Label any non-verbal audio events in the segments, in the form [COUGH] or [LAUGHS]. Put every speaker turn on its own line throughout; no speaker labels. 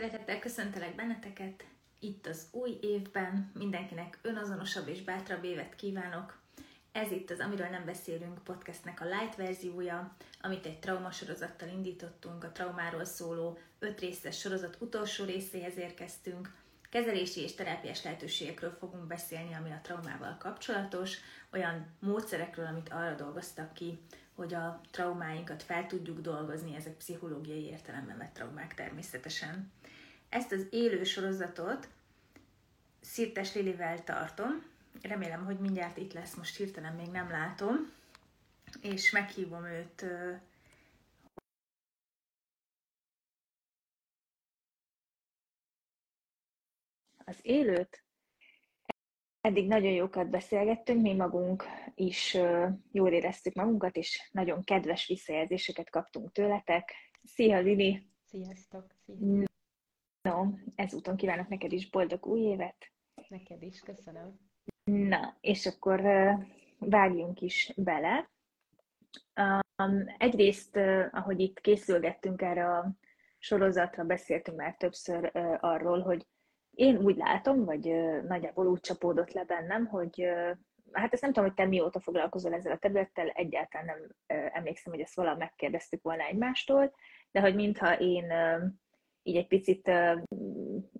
Szeretettel köszöntelek benneteket itt az új évben. Mindenkinek önazonosabb és bátrabb évet kívánok. Ez itt az Amiről nem beszélünk podcastnek a light verziója, amit egy traumasorozattal indítottunk, a traumáról szóló öt részes sorozat utolsó részéhez érkeztünk. Kezelési és terápiás lehetőségekről fogunk beszélni, ami a traumával kapcsolatos, olyan módszerekről, amit arra dolgoztak ki, hogy a traumáinkat fel tudjuk dolgozni, ezek pszichológiai értelemben vett traumák természetesen. Ezt az élő sorozatot Szirtes Lilivel tartom, remélem, hogy mindjárt itt lesz, most hirtelen még nem látom, és meghívom őt az élőt. Eddig nagyon jókat beszélgettünk, mi magunk is jól éreztük magunkat, és nagyon kedves visszajelzéseket kaptunk tőletek. Szia, Lili!
Sziasztok! Sziasztok.
No, ezúton kívánok neked is boldog új évet!
Neked is, köszönöm!
Na, és akkor vágjunk is bele. Um, egyrészt, ahogy itt készülgettünk erre a sorozatra, beszéltünk már többször arról, hogy én úgy látom, vagy nagyjából úgy csapódott le bennem, hogy hát ezt nem tudom, hogy te mióta foglalkozol ezzel a területtel, egyáltalán nem emlékszem, hogy ezt valaha megkérdeztük volna egymástól, de hogy mintha én így egy picit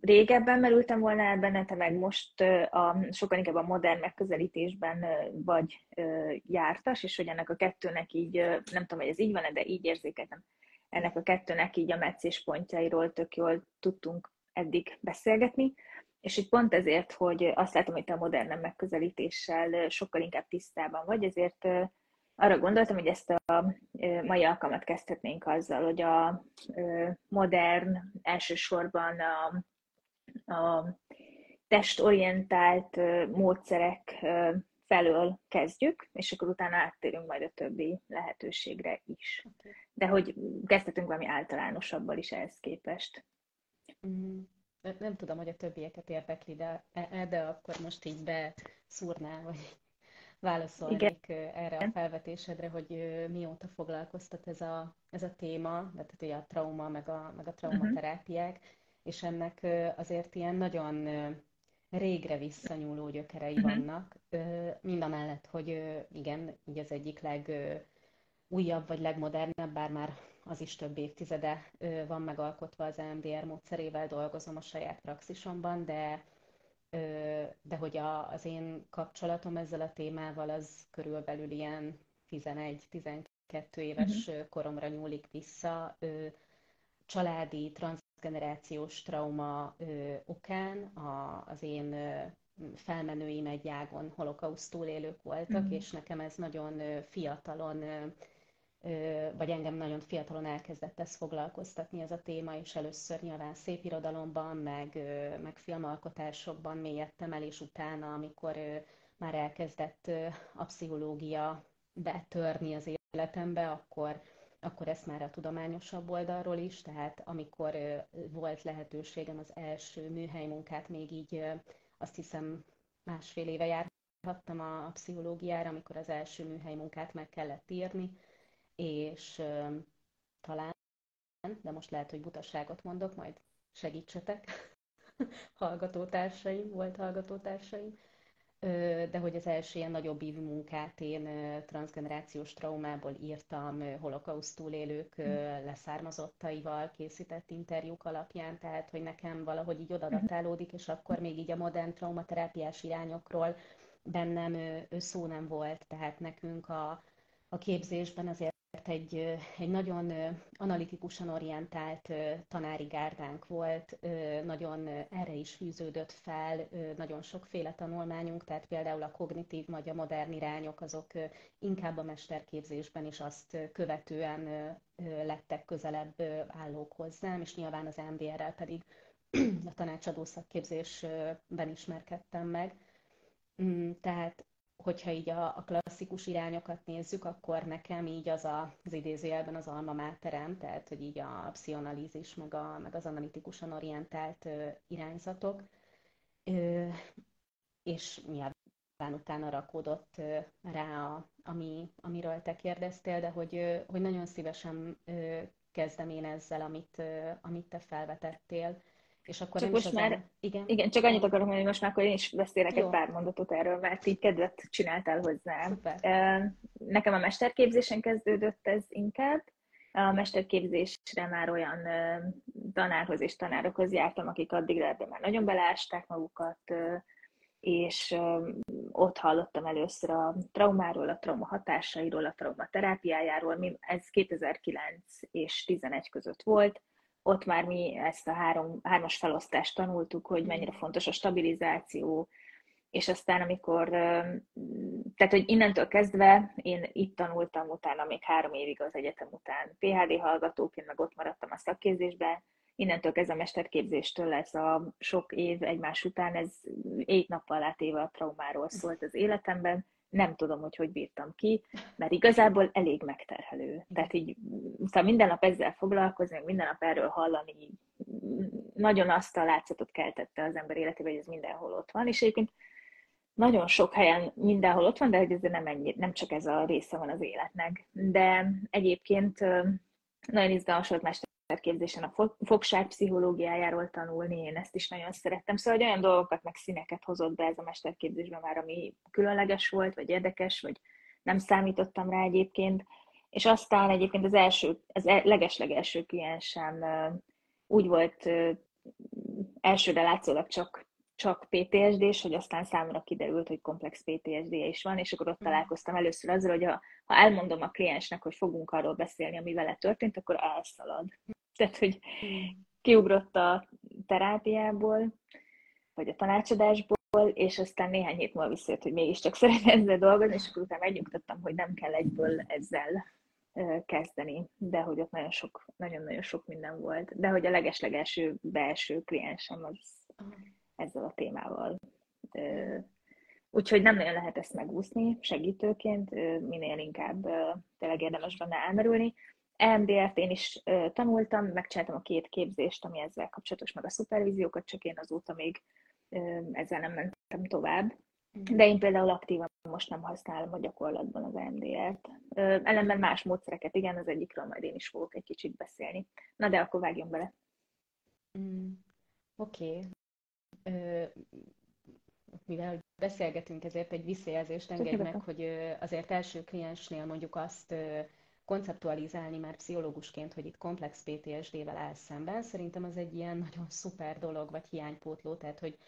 régebben merültem volna el benne, te meg most a, sokkal inkább a modern megközelítésben vagy jártas, és hogy ennek a kettőnek így, nem tudom, hogy ez így van de így érzékeltem, ennek a kettőnek így a meccéspontjairól tök jól tudtunk eddig beszélgetni, és itt pont ezért, hogy azt látom, hogy te a modern megközelítéssel sokkal inkább tisztában vagy, ezért arra gondoltam, hogy ezt a mai alkalmat kezdhetnénk azzal, hogy a modern, elsősorban a, a testorientált módszerek felől kezdjük, és akkor utána áttérünk majd a többi lehetőségre is. De hogy kezdhetünk valami általánosabbal is ehhez képest.
Mm. Nem tudom, hogy a többieket érdekli, de, e, de akkor most így beszúrnál, vagy válaszolnék Igen. erre a felvetésedre, hogy mióta foglalkoztat ez a, ez a téma, tehát a trauma, meg a, meg a traumaterápiák, uh-huh. és ennek azért ilyen nagyon régre visszanyúló gyökerei uh-huh. vannak, mind a mellett, hogy igen, így az egyik legújabb vagy legmodernebb, bár már az is több évtizede van megalkotva az EMDR módszerével, dolgozom a saját praxisomban, de de hogy a, az én kapcsolatom ezzel a témával az körülbelül ilyen 11-12 éves uh-huh. koromra nyúlik vissza. Családi, transgenerációs trauma okán a, az én felmenőim egy ágon holokauszt túlélők voltak, uh-huh. és nekem ez nagyon fiatalon vagy engem nagyon fiatalon elkezdett ezt foglalkoztatni ez a téma, és először nyilván szép irodalomban, meg, meg filmalkotásokban mélyedtem el, és utána, amikor már elkezdett a pszichológia betörni az életembe, akkor, akkor ezt már a tudományosabb oldalról is, tehát amikor volt lehetőségem az első műhely munkát még így azt hiszem másfél éve járhattam a pszichológiára, amikor az első műhely munkát meg kellett írni, és talán, de most lehet, hogy butaságot mondok, majd segítsetek, [LAUGHS] hallgatótársaim, volt hallgatótársaim, de hogy az első ilyen nagyobb ívű munkát én transgenerációs traumából írtam holokauszt túlélők hm. leszármazottaival készített interjúk alapján, tehát hogy nekem valahogy így odadatálódik, és akkor még így a modern traumaterápiás irányokról bennem szó nem volt, tehát nekünk a, a képzésben azért egy, egy nagyon analitikusan orientált tanári gárdánk volt, nagyon erre is fűződött fel, nagyon sokféle tanulmányunk, tehát például a kognitív vagy a modern irányok azok inkább a mesterképzésben is azt követően lettek közelebb állók hozzám, és nyilván az MBR-rel pedig [CLEARS THROAT] a tanácsadó szakképzésben ismerkedtem meg. Mm, tehát hogyha így a, a klasszikus irányokat nézzük, akkor nekem így az a, az idézőjelben az alma máterem, tehát hogy így a pszichoanalízis, meg, a, meg az analitikusan orientált ö, irányzatok, ö, és nyilván utána rakódott ö, rá, a, ami, amiről te kérdeztél, de hogy, ö, hogy nagyon szívesen ö, kezdem én ezzel, amit, amit te felvetettél.
És akkor csak most már, igen. igen, csak annyit akarok mondani, hogy most már akkor én is beszélek Jó. egy pár mondatot erről, mert így kedvet csináltál hozzá. Szuper. Nekem a mesterképzésen kezdődött ez inkább. A mesterképzésre már olyan tanárhoz és tanárokhoz jártam, akik addigra ebben már nagyon beleásták magukat, és ott hallottam először a traumáról, a trauma hatásairól, a trauma terápiájáról. Ez 2009 és 2011 között volt ott már mi ezt a három, hármas felosztást tanultuk, hogy mennyire fontos a stabilizáció, és aztán amikor, tehát hogy innentől kezdve én itt tanultam utána még három évig az egyetem után PHD hallgatóként, meg ott maradtam a szakképzésben, innentől kezdve a mesterképzéstől lesz a sok év egymás után, ez egy nappal átéve a traumáról szólt az életemben, nem tudom, hogy hogy bírtam ki, mert igazából elég megterhelő. Tehát így szóval minden nap ezzel foglalkozni, minden nap erről hallani, nagyon azt a látszatot keltette az ember életében, hogy ez mindenhol ott van, és egyébként nagyon sok helyen mindenhol ott van, de ez nem, ennyi, nem csak ez a része van az életnek. De egyébként nagyon izgalmas volt mesterképzésen a fogság pszichológiájáról tanulni, én ezt is nagyon szerettem. Szóval hogy olyan dolgokat, meg színeket hozott be ez a mesterképzésben már, ami különleges volt, vagy érdekes, vagy nem számítottam rá egyébként. És aztán egyébként az első, az e, legeslegelső kliensem úgy volt elsőre látszólag csak csak PTSD-s, hogy aztán számomra kiderült, hogy komplex ptsd -e is van, és akkor ott mm. találkoztam először azzal, hogy ha, ha elmondom a kliensnek, hogy fogunk arról beszélni, ami vele történt, akkor elszalad. Tehát, hogy mm. kiugrott a terápiából, vagy a tanácsadásból, és aztán néhány hét múlva visszajött, hogy mégiscsak [LAUGHS] szeretne ezzel dolgozni, és akkor utána megnyugtattam, hogy nem kell egyből ezzel kezdeni, de hogy ott nagyon sok, nagyon-nagyon sok minden volt. De hogy a legeslegelső belső kliensem az ezzel a témával. Úgyhogy nem nagyon lehet ezt megúszni segítőként, minél inkább tényleg érdemes benne elmerülni. EMDF-t én is tanultam, megcsináltam a két képzést, ami ezzel kapcsolatos, meg a szupervíziókat, csak én azóta még ezzel nem mentem tovább. Mhm. De én például aktívan most nem használom a gyakorlatban az EMDR-t. Ellenben más módszereket, igen, az egyikről majd én is fogok egy kicsit beszélni. Na de akkor vágjunk bele.
Mm, Oké, okay mivel beszélgetünk, ezért egy visszajelzést engedj meg, hogy azért első kliensnél mondjuk azt konceptualizálni már pszichológusként, hogy itt komplex PTSD-vel áll szemben, szerintem az egy ilyen nagyon szuper dolog, vagy hiánypótló, tehát hogy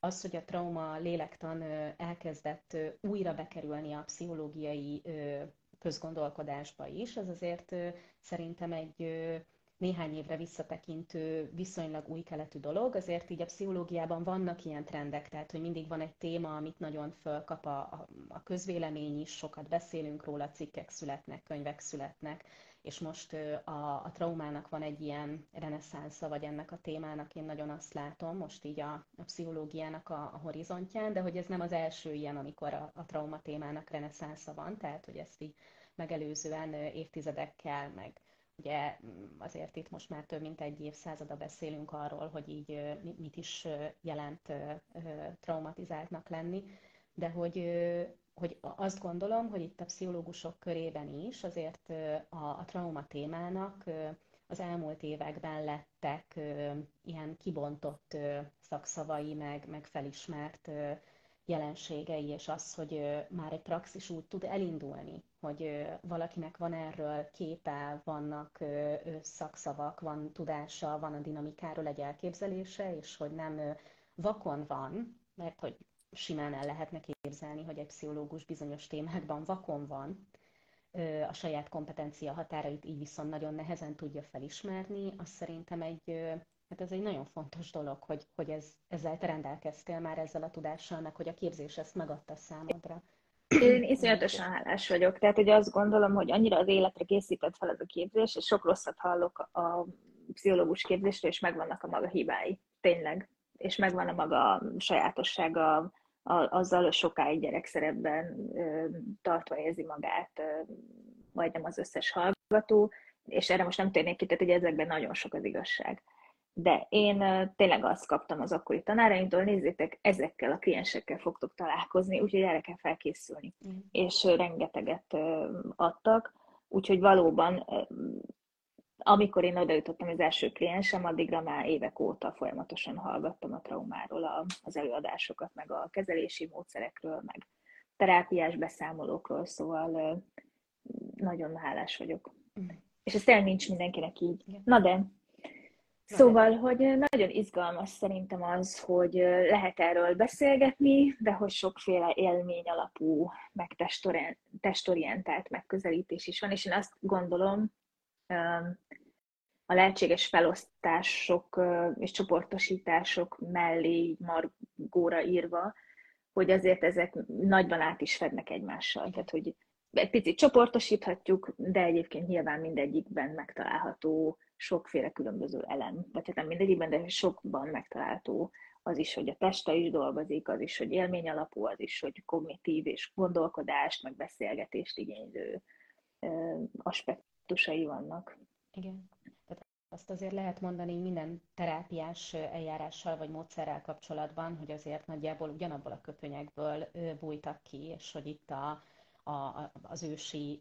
az, hogy a trauma lélektan elkezdett újra bekerülni a pszichológiai közgondolkodásba is, az azért szerintem egy néhány évre visszatekintő, viszonylag új keletű dolog, azért így a pszichológiában vannak ilyen trendek, tehát hogy mindig van egy téma, amit nagyon fölkap a, a, a közvélemény is, sokat beszélünk róla, cikkek születnek, könyvek születnek, és most a, a traumának van egy ilyen reneszánsza, vagy ennek a témának én nagyon azt látom, most így a, a pszichológiának a, a horizontján, de hogy ez nem az első ilyen, amikor a, a trauma témának reneszánsza van, tehát hogy ezt így megelőzően évtizedekkel, meg Ugye mm, azért itt most már több mint egy évszázada beszélünk arról, hogy így mit is jelent traumatizáltnak lenni, de hogy, hogy azt gondolom, hogy itt a pszichológusok körében is azért a, a trauma témának az elmúlt években lettek ilyen kibontott szakszavai, meg, meg felismert jelenségei, és az, hogy már egy praxis úgy tud elindulni, hogy valakinek van erről képe, vannak szakszavak, van tudása, van a dinamikáról egy elképzelése, és hogy nem vakon van, mert hogy simán el lehetne képzelni, hogy egy pszichológus bizonyos témákban vakon van, a saját kompetencia határait így viszont nagyon nehezen tudja felismerni, az szerintem egy Hát ez egy nagyon fontos dolog, hogy, hogy ez, ezzel te rendelkeztél már ezzel a tudással, meg hogy a képzés ezt megadta számodra.
Én iszonyatosan hálás vagyok. Tehát, hogy azt gondolom, hogy annyira az életre készített fel ez a képzés, és sok rosszat hallok a pszichológus képzésről, és megvannak a maga hibái. Tényleg. És megvan a maga sajátossága, a, sokáig gyerekszerepben tartva érzi magát majdnem az összes hallgató, és erre most nem térnék ki, tehát hogy ezekben nagyon sok az igazság. De én tényleg azt kaptam az akkori tanáraimtól, nézzétek, ezekkel a kliensekkel fogtok találkozni, úgyhogy erre kell felkészülni. Mm. És rengeteget adtak, úgyhogy valóban amikor én odaütöttem az első kliensem, addigra már évek óta folyamatosan hallgattam a traumáról az előadásokat, meg a kezelési módszerekről, meg terápiás beszámolókról, szóval nagyon hálás vagyok. Mm. És ez tényleg nincs mindenkinek így. Na de, Szóval, hogy nagyon izgalmas szerintem az, hogy lehet erről beszélgetni, de hogy sokféle élmény alapú, meg testorientált megközelítés is van, és én azt gondolom, a lehetséges felosztások és csoportosítások mellé margóra írva, hogy azért ezek nagyban át is fednek egymással. Tehát, hogy egy picit csoportosíthatjuk, de egyébként nyilván mindegyikben megtalálható sokféle különböző elem. Vagy hát nem mindegyikben, de sokban megtalálható az is, hogy a teste is dolgozik, az is, hogy élmény alapú, az is, hogy kognitív és gondolkodást, meg beszélgetést igénylő aspektusai vannak.
Igen. Tehát azt azért lehet mondani minden terápiás eljárással vagy módszerrel kapcsolatban, hogy azért nagyjából ugyanabból a köpönyekből bújtak ki, és hogy itt a, a, az ősi,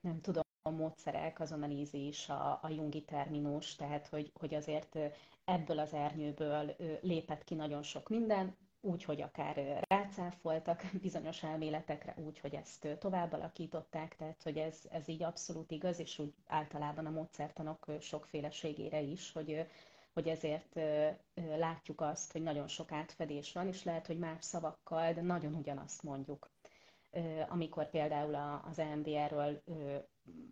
nem tudom, a módszerek, az analízis, a, a jungi terminus, tehát hogy, hogy azért ebből az ernyőből lépett ki nagyon sok minden, úgy, hogy akár rácáfoltak [LAUGHS] bizonyos elméletekre, úgy, hogy ezt tovább alakították, tehát hogy ez, ez így abszolút igaz, és úgy általában a módszertanok sokféleségére is, hogy, hogy ezért látjuk azt, hogy nagyon sok átfedés van, és lehet, hogy más szavakkal, de nagyon ugyanazt mondjuk. Amikor például az EMDR-ről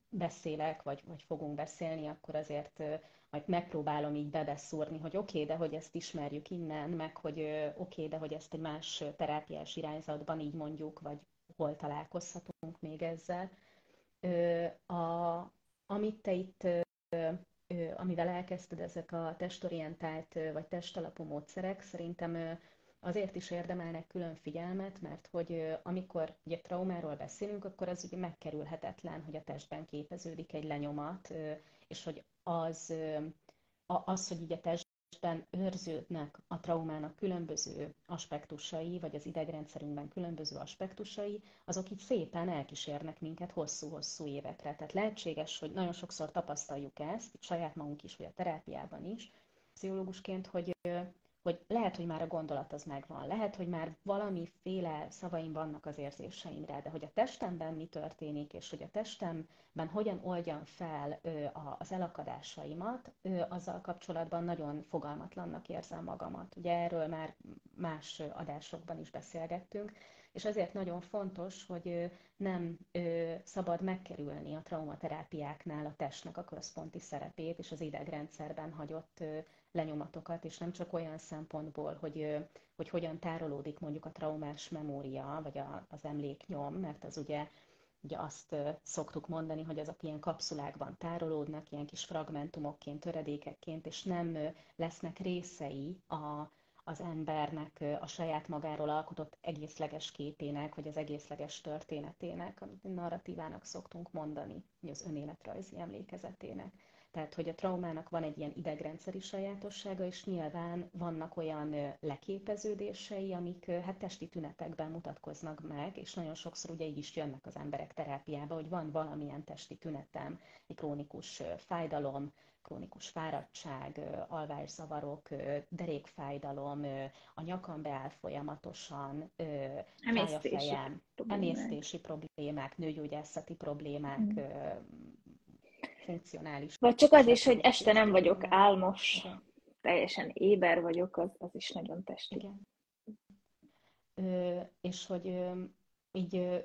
beszélek, vagy, vagy fogunk beszélni, akkor azért majd megpróbálom így bebeszúrni, hogy oké, okay, de hogy ezt ismerjük innen, meg hogy oké, okay, de hogy ezt egy más terápiás irányzatban így mondjuk, vagy hol találkozhatunk még ezzel. A, amit te itt, amivel elkezdted ezek a testorientált vagy testalapú módszerek, szerintem azért is érdemelnek külön figyelmet, mert hogy amikor ugye traumáról beszélünk, akkor az ugye megkerülhetetlen, hogy a testben képeződik egy lenyomat, és hogy az, az hogy ugye a testben őrződnek a traumának különböző aspektusai, vagy az idegrendszerünkben különböző aspektusai, azok így szépen elkísérnek minket hosszú-hosszú évekre. Tehát lehetséges, hogy nagyon sokszor tapasztaljuk ezt, saját magunk is, vagy a terápiában is, pszichológusként, hogy hogy lehet, hogy már a gondolat az megvan, lehet, hogy már valamiféle szavaim vannak az érzéseimre, de hogy a testemben mi történik, és hogy a testemben hogyan oldjam fel az elakadásaimat, azzal kapcsolatban nagyon fogalmatlannak érzem magamat. Ugye erről már más adásokban is beszélgettünk, és ezért nagyon fontos, hogy nem szabad megkerülni a traumaterápiáknál a testnek a központi szerepét és az idegrendszerben hagyott lenyomatokat, és nem csak olyan szempontból, hogy, hogy hogyan tárolódik mondjuk a traumás memória, vagy a, az emléknyom, mert az ugye, ugye azt szoktuk mondani, hogy azok ilyen kapszulákban tárolódnak, ilyen kis fragmentumokként, töredékekként, és nem lesznek részei a, az embernek a saját magáról alkotott egészleges képének, vagy az egészleges történetének, amit narratívának szoktunk mondani, az önéletrajzi emlékezetének. Tehát, hogy a traumának van egy ilyen idegrendszeri sajátossága, és nyilván vannak olyan leképeződései, amik hát testi tünetekben mutatkoznak meg, és nagyon sokszor ugye így is jönnek az emberek terápiába, hogy van valamilyen testi tünetem, egy krónikus fájdalom, krónikus fáradtság, alvászavarok, derékfájdalom, a nyakam beáll folyamatosan, a fejem, emésztési problémák, nőgyógyászati problémák, mm
funkcionális. Vagy csak az is, hogy este nem vagyok álmos, Igen. teljesen éber vagyok, az, az is nagyon testi. Igen.
Ö, és hogy ö, így ö,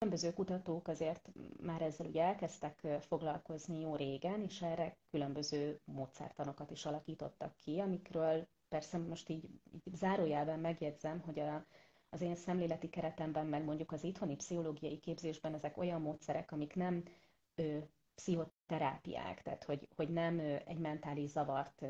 különböző kutatók azért már ezzel ugye elkezdtek foglalkozni jó régen, és erre különböző módszertanokat is alakítottak ki, amikről persze most így, így zárójelben megjegyzem, hogy a, az én szemléleti keretemben, meg mondjuk az itthoni pszichológiai képzésben ezek olyan módszerek, amik nem ö, pszichoterápiák, tehát hogy, hogy nem egy mentális zavart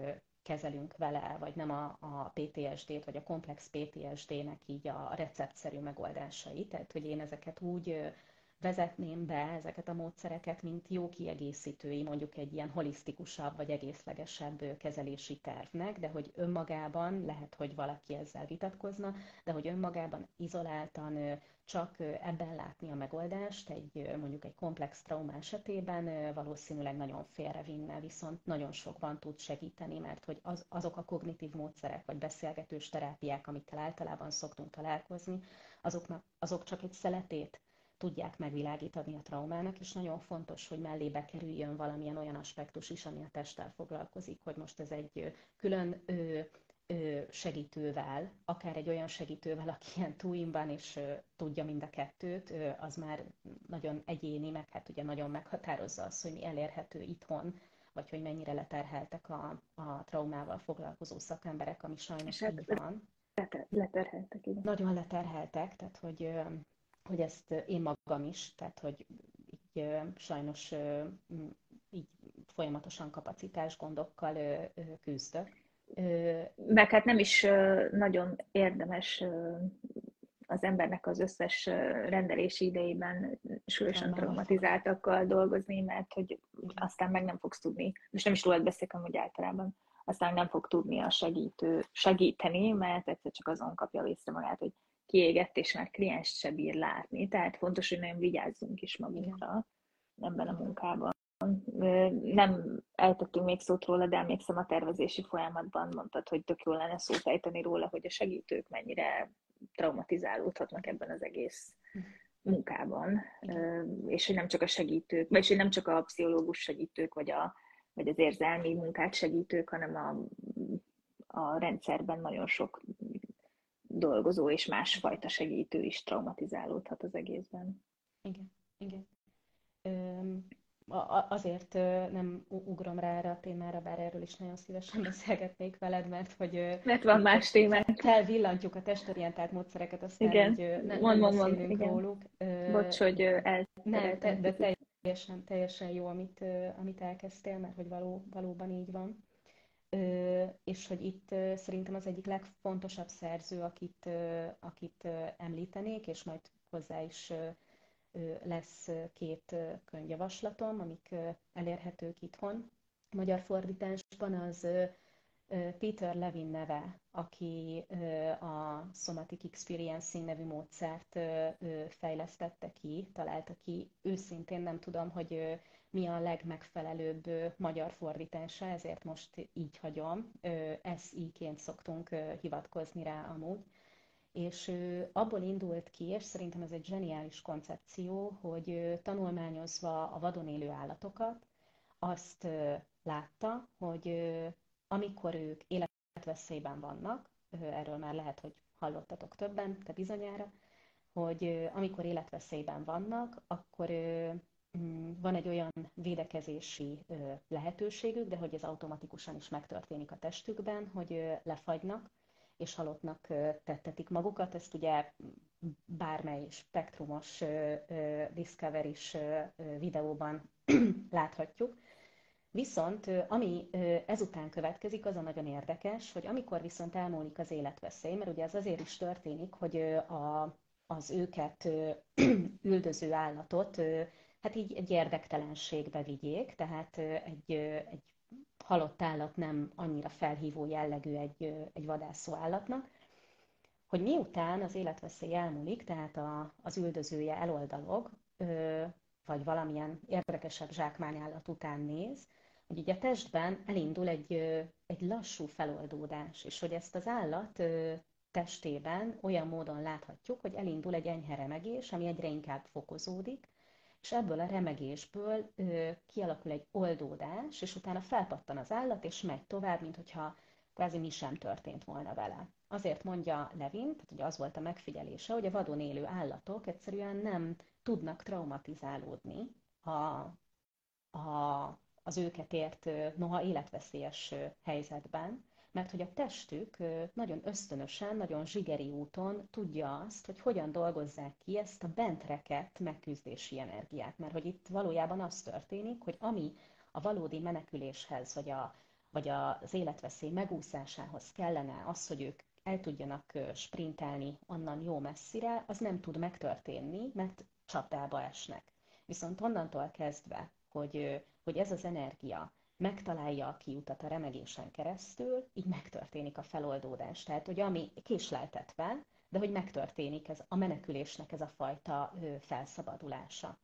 kezelünk vele, vagy nem a, a PTSD-t, vagy a komplex PTSD-nek így a receptszerű megoldásai. Tehát, hogy én ezeket úgy vezetném be ezeket a módszereket, mint jó kiegészítői mondjuk egy ilyen holisztikusabb vagy egészlegesebb kezelési tervnek, de hogy önmagában, lehet, hogy valaki ezzel vitatkozna, de hogy önmagában izoláltan csak ebben látni a megoldást, egy mondjuk egy komplex trauma esetében valószínűleg nagyon félrevinne, viszont nagyon sokban tud segíteni, mert hogy az, azok a kognitív módszerek vagy beszélgetős terápiák, amikkel általában szoktunk találkozni, azoknak, azok csak egy szeletét tudják megvilágítani a traumának, és nagyon fontos, hogy mellébe kerüljön valamilyen olyan aspektus is, ami a testtel foglalkozik, hogy most ez egy külön segítővel, akár egy olyan segítővel, aki [LAUGHS] ilyen túimban és tudja mind a kettőt, az már nagyon egyéni, meg hát ugye nagyon meghatározza azt, hogy mi elérhető itthon, vagy hogy mennyire leterheltek a, a traumával foglalkozó szakemberek, ami sajnos hát, így van.
Leterheltek, igen.
Nagyon leterheltek, tehát hogy, hogy ezt én magam is, tehát hogy így sajnos így folyamatosan kapacitás gondokkal küzdök.
Meg hát nem is nagyon érdemes az embernek az összes rendelési idejében súlyosan traumatizáltakkal dolgozni, mert hogy aztán meg nem fogsz tudni, most nem is rólad beszélek, hogy általában. Aztán nem fog tudni a segítő segíteni, mert egyszer csak azon kapja észre magát, hogy kiégett, és már klienst se bír látni. Tehát fontos, hogy nagyon vigyázzunk is magunkra ebben a munkában. Nem eltettünk még szót róla, de emlékszem a tervezési folyamatban mondtad, hogy tök jó lenne szót ejteni róla, hogy a segítők mennyire traumatizálódhatnak ebben az egész munkában, és hogy nem csak a segítők, vagy hogy nem csak a pszichológus segítők, vagy, a, vagy az érzelmi munkát segítők, hanem a, a rendszerben nagyon sok dolgozó és másfajta segítő is traumatizálódhat az egészben.
Igen, igen azért nem ugrom rá erre a témára, bár erről is nagyon szívesen [LAUGHS] beszélgetnék veled, mert hogy...
Mert van más témák.
Felvillantjuk a testorientált módszereket, aztán igen. hogy ne, mond, nem mond, mond, igen. róluk.
Bocs, hogy el...
Nem, te, de teljesen, teljesen jó, amit, amit elkezdtél, mert hogy való, valóban így van. És hogy itt szerintem az egyik legfontosabb szerző, akit, akit említenék, és majd hozzá is lesz két könyvjavaslatom, amik elérhetők itthon. Magyar fordításban az Peter Levin neve, aki a Somatic Experiencing nevű módszert fejlesztette ki, találta ki. Őszintén nem tudom, hogy mi a legmegfelelőbb magyar fordítása, ezért most így hagyom. SI-ként szoktunk hivatkozni rá amúgy és abból indult ki, és szerintem ez egy zseniális koncepció, hogy tanulmányozva a vadon élő állatokat, azt látta, hogy amikor ők életveszélyben vannak, erről már lehet, hogy hallottatok többen, te bizonyára, hogy amikor életveszélyben vannak, akkor van egy olyan védekezési lehetőségük, de hogy ez automatikusan is megtörténik a testükben, hogy lefagynak, és halottnak tettetik magukat. Ezt ugye bármely spektrumos discovery videóban [CLEARS THROAT] láthatjuk. Viszont ami ezután következik, az a nagyon érdekes, hogy amikor viszont elmúlik az életveszély, mert ugye ez azért is történik, hogy a, az őket [CLEARS THROAT] üldöző állatot hát így egy érdektelenségbe vigyék, tehát egy, egy halott állat nem annyira felhívó jellegű egy, egy vadászó állatnak, hogy miután az életveszély elmúlik, tehát a, az üldözője eloldalog, vagy valamilyen érdekesebb zsákmányállat után néz, hogy így a testben elindul egy, egy lassú feloldódás, és hogy ezt az állat testében olyan módon láthatjuk, hogy elindul egy enyhe remegés, ami egyre inkább fokozódik, és ebből a remegésből ö, kialakul egy oldódás, és utána felpattan az állat, és megy tovább, mint hogyha kvázi mi sem történt volna vele. Azért mondja Levin, tehát hogy az volt a megfigyelése, hogy a vadon élő állatok egyszerűen nem tudnak traumatizálódni a, a, az őket ért noha életveszélyes helyzetben, mert hogy a testük nagyon ösztönösen, nagyon zsigeri úton tudja azt, hogy hogyan dolgozzák ki ezt a bent rekett megküzdési energiát. Mert hogy itt valójában az történik, hogy ami a valódi meneküléshez, vagy, a, vagy az életveszély megúszásához kellene az, hogy ők el tudjanak sprintelni onnan jó messzire, az nem tud megtörténni, mert csapdába esnek. Viszont onnantól kezdve, hogy, hogy ez az energia megtalálja a kiutat a remegésen keresztül, így megtörténik a feloldódás. Tehát, hogy ami késleltetve, de hogy megtörténik ez a menekülésnek ez a fajta felszabadulása.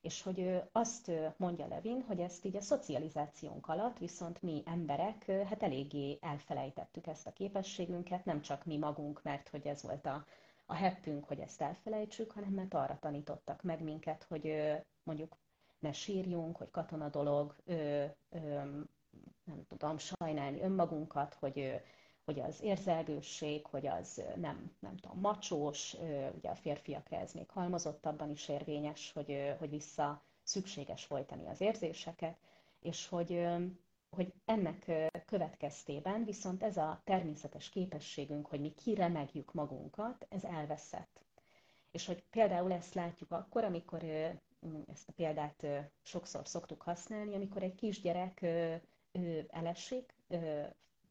És hogy azt mondja Levin, hogy ezt így a szocializációnk alatt viszont mi emberek hát eléggé elfelejtettük ezt a képességünket, nem csak mi magunk, mert hogy ez volt a, a heppünk, hogy ezt elfelejtsük, hanem mert arra tanítottak meg minket, hogy mondjuk ne sírjunk, hogy katona dolog, ö, ö, nem tudom, sajnálni önmagunkat, hogy, hogy az érzelgősség, hogy az nem, nem tudom, macsós, ugye a férfiakra ez még halmozottabban is érvényes, hogy, hogy vissza szükséges folytani az érzéseket, és hogy, hogy ennek következtében viszont ez a természetes képességünk, hogy mi kiremegjük magunkat, ez elveszett. És hogy például ezt látjuk akkor, amikor ezt a példát sokszor szoktuk használni, amikor egy kisgyerek elesik,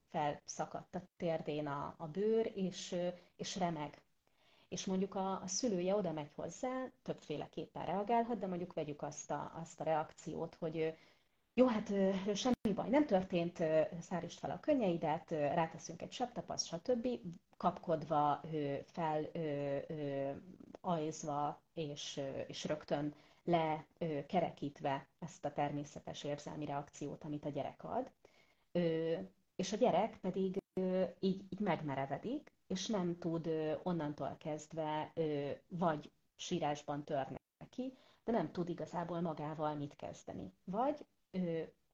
felszakadt a térdén a, a bőr, és, és remeg. És mondjuk a, a szülője oda megy hozzá, többféleképpen reagálhat, de mondjuk vegyük azt a, azt a reakciót, hogy jó, hát semmi baj, nem történt, szárítsd fel a könnyeidet, ráteszünk egy sebtapaszt, stb. Kapkodva, fel, ajzva, és, és rögtön lekerekítve ezt a természetes érzelmi reakciót, amit a gyerek ad. És a gyerek pedig így, így megmerevedik, és nem tud onnantól kezdve vagy sírásban törni ki, de nem tud igazából magával mit kezdeni. Vagy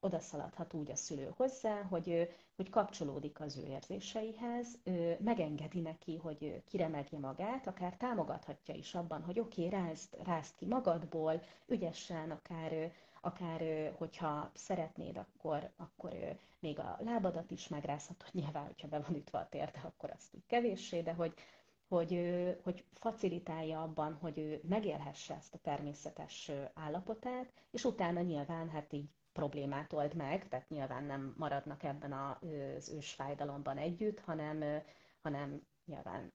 oda szaladhat úgy a szülő hozzá, hogy, hogy kapcsolódik az ő érzéseihez, megengedi neki, hogy kiremegje magát, akár támogathatja is abban, hogy oké, okay, rázd, rázd ki magadból, ügyesen, akár, akár hogyha szeretnéd, akkor, akkor még a lábadat is megrázhatod, nyilván, hogyha be van ütve a térde, akkor azt úgy kevéssé, de hogy, hogy, hogy facilitálja abban, hogy ő megélhesse ezt a természetes állapotát, és utána nyilván hát így problémát old meg, tehát nyilván nem maradnak ebben az ősfájdalomban együtt, hanem, hanem nyilván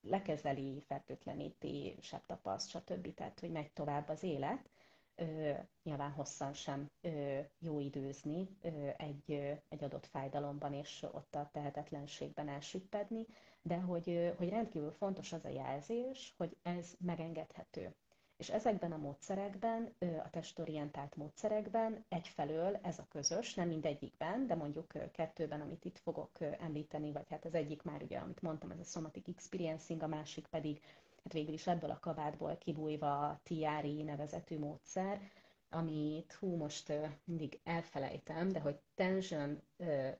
lekezeli, fertőtleníti, sebtapaszt, stb. Tehát, hogy megy tovább az élet. Ö, nyilván hosszan sem ö, jó időzni ö, egy, ö, egy adott fájdalomban, és ott a tehetetlenségben elsüppedni, de hogy, ö, hogy rendkívül fontos az a jelzés, hogy ez megengedhető. És ezekben a módszerekben, a testorientált módszerekben egyfelől ez a közös, nem mindegyikben, de mondjuk kettőben, amit itt fogok említeni, vagy hát az egyik már ugye, amit mondtam, ez a somatic experiencing, a másik pedig hát végül is ebből a kabátból kibújva a TRI nevezetű módszer, amit hú, most mindig elfelejtem, de hogy Tension,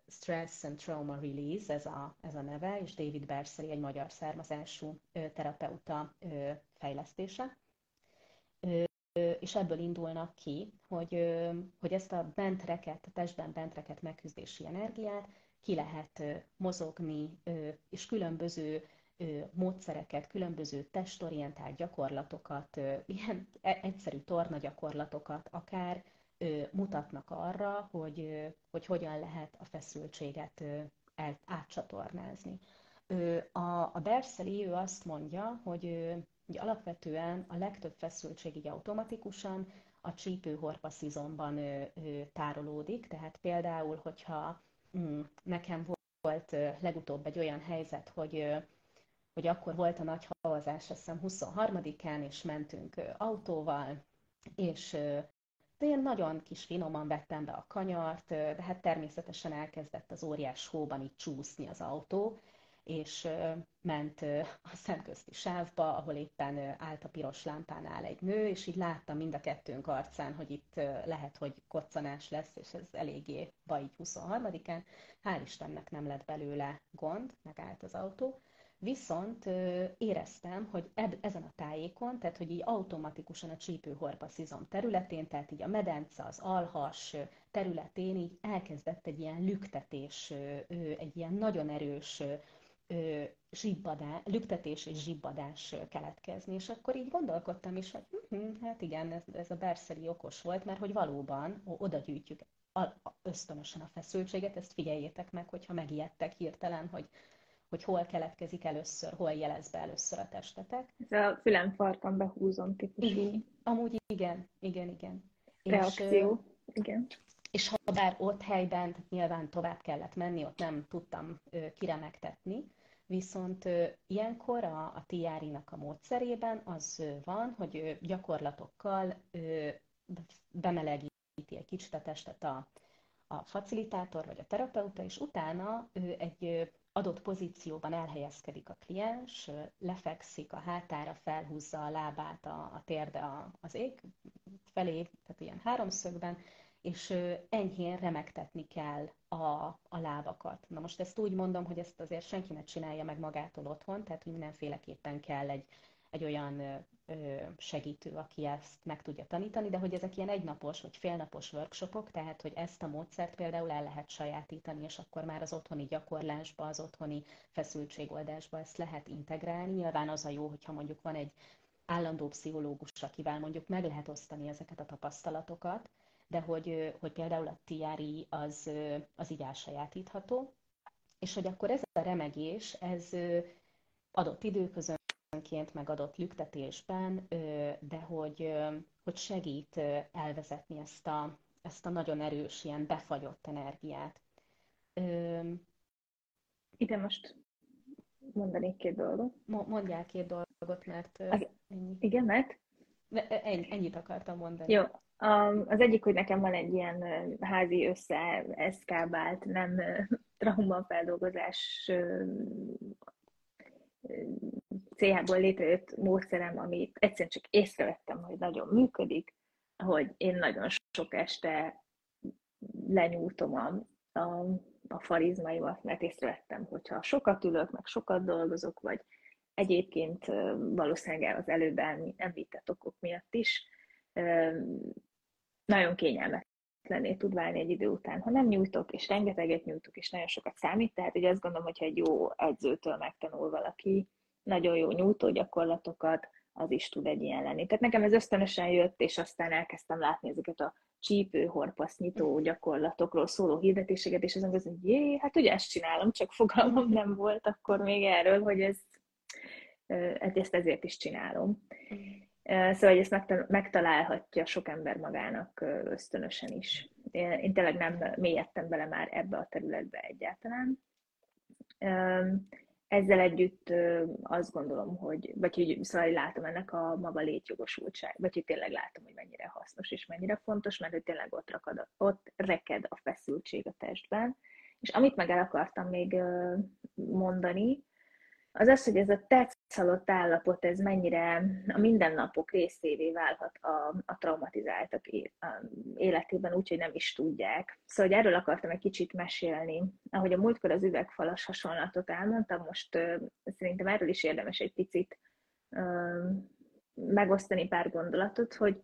Stress and Trauma Release, ez a, ez a neve, és David Berseri, egy magyar származású terapeuta fejlesztése és ebből indulnak ki, hogy, hogy ezt a bentreket, a testben bentreket megküzdési energiát ki lehet mozogni, és különböző módszereket, különböző testorientált gyakorlatokat, ilyen e, egyszerű torna gyakorlatokat akár mutatnak arra, hogy, hogy hogyan lehet a feszültséget átcsatornázni. A, a Berseli ő azt mondja, hogy Ugye alapvetően a legtöbb feszültség így automatikusan a csípőhorpaszizomban tárolódik, tehát például, hogyha mm, nekem volt legutóbb egy olyan helyzet, hogy hogy akkor volt a nagy havazás, azt hiszem 23-án, és mentünk autóval, és de én nagyon kis finoman vettem be a kanyart, de hát természetesen elkezdett az óriás hóban így csúszni az autó, és ment a szemközti sávba, ahol éppen állt a piros lámpánál egy nő, és így láttam mind a kettőnk arcán, hogy itt lehet, hogy koccanás lesz, és ez eléggé baj így 23-án. Hál' Istennek nem lett belőle gond, megállt az autó. Viszont éreztem, hogy eb- ezen a tájékon, tehát hogy így automatikusan a csípőhorpaszizom területén, tehát így a medence, az alhas területén így elkezdett egy ilyen lüktetés, egy ilyen nagyon erős zsibbadás, lüktetés és zsibbadás keletkezni. És akkor így gondolkodtam is, hogy hm, hát igen, ez, ez a berszeri okos volt, mert hogy valóban oda gyűjtjük ösztönösen a feszültséget, ezt figyeljétek meg, hogyha megijedtek hirtelen, hogy hogy hol keletkezik először, hol jelez be először a testetek.
Ez a fülem farkam behúzom típusú.
Amúgy igen, igen, igen.
Reakció, és, igen.
És ha bár ott helyben, nyilván tovább kellett menni, ott nem tudtam kiremegtetni, Viszont ilyenkor a, a TRI-nak a módszerében az van, hogy gyakorlatokkal bemelegíti egy kicsit a testet a, a facilitátor vagy a terapeuta, és utána egy adott pozícióban elhelyezkedik a kliens, lefekszik a hátára, felhúzza a lábát a, a térde az ég felé, tehát ilyen háromszögben, és enyhén remektetni kell a, a lábakat. Na most ezt úgy mondom, hogy ezt azért senki ne csinálja meg magától otthon, tehát hogy mindenféleképpen kell egy, egy olyan segítő, aki ezt meg tudja tanítani, de hogy ezek ilyen egynapos vagy félnapos workshopok, tehát hogy ezt a módszert például el lehet sajátítani, és akkor már az otthoni gyakorlásba, az otthoni feszültségoldásba ezt lehet integrálni. Nyilván az a jó, hogyha mondjuk van egy állandó pszichológus, akivel mondjuk meg lehet osztani ezeket a tapasztalatokat, de hogy, hogy például a TRI az, az így elsajátítható, és hogy akkor ez a remegés, ez adott időközönként, meg adott lüktetésben, de hogy, hogy segít elvezetni ezt a, ezt a nagyon erős, ilyen befagyott energiát.
Ide most mondanék két dolgot.
Mondjál két dolgot, mert...
Az, ennyi. Igen, mert?
Ennyit akartam mondani.
Jó, az egyik, hogy nekem van egy ilyen házi összeeszkábált, nem [LAUGHS] traumafeldolgozás CH-ból létrejött módszerem, amit egyszerűen csak észrevettem, hogy nagyon működik, hogy én nagyon sok este lenyújtom a, a, a farizmaimat, mert észrevettem, hogyha sokat ülök, meg sokat dolgozok, vagy egyébként valószínűleg az előbb említett okok miatt is, nagyon kényelmetlené tud válni egy idő után. Ha nem nyújtok, és rengeteget nyújtok, és nagyon sokat számít, tehát ugye azt gondolom, hogyha egy jó edzőtől megtanul valaki nagyon jó nyújtó gyakorlatokat, az is tud egy ilyen lenni. Tehát nekem ez ösztönösen jött, és aztán elkezdtem látni ezeket a csípő, horpasz, nyitó gyakorlatokról szóló hirdetéseket, és azon hogy jé, hát ugye ezt csinálom, csak fogalmam nem volt akkor még erről, hogy ez, ezt ezért is csinálom. Szóval, hogy ezt megtalálhatja sok ember magának ösztönösen is. Én tényleg nem mélyedtem bele már ebbe a területbe egyáltalán. Ezzel együtt azt gondolom, hogy, vagy hogy szóval látom ennek a maga létjogosultság, vagy hogy tényleg látom, hogy mennyire hasznos és mennyire fontos, mert hogy tényleg ott, rakad, ott reked a feszültség a testben. És amit meg el akartam még mondani, az az, hogy ez a tetszalott állapot, ez mennyire a mindennapok részévé válhat a, a traumatizáltak életében, úgyhogy nem is tudják. Szóval, hogy erről akartam egy kicsit mesélni. Ahogy a múltkor az üvegfalas hasonlatot elmondtam, most szerintem erről is érdemes egy picit megosztani pár gondolatot, hogy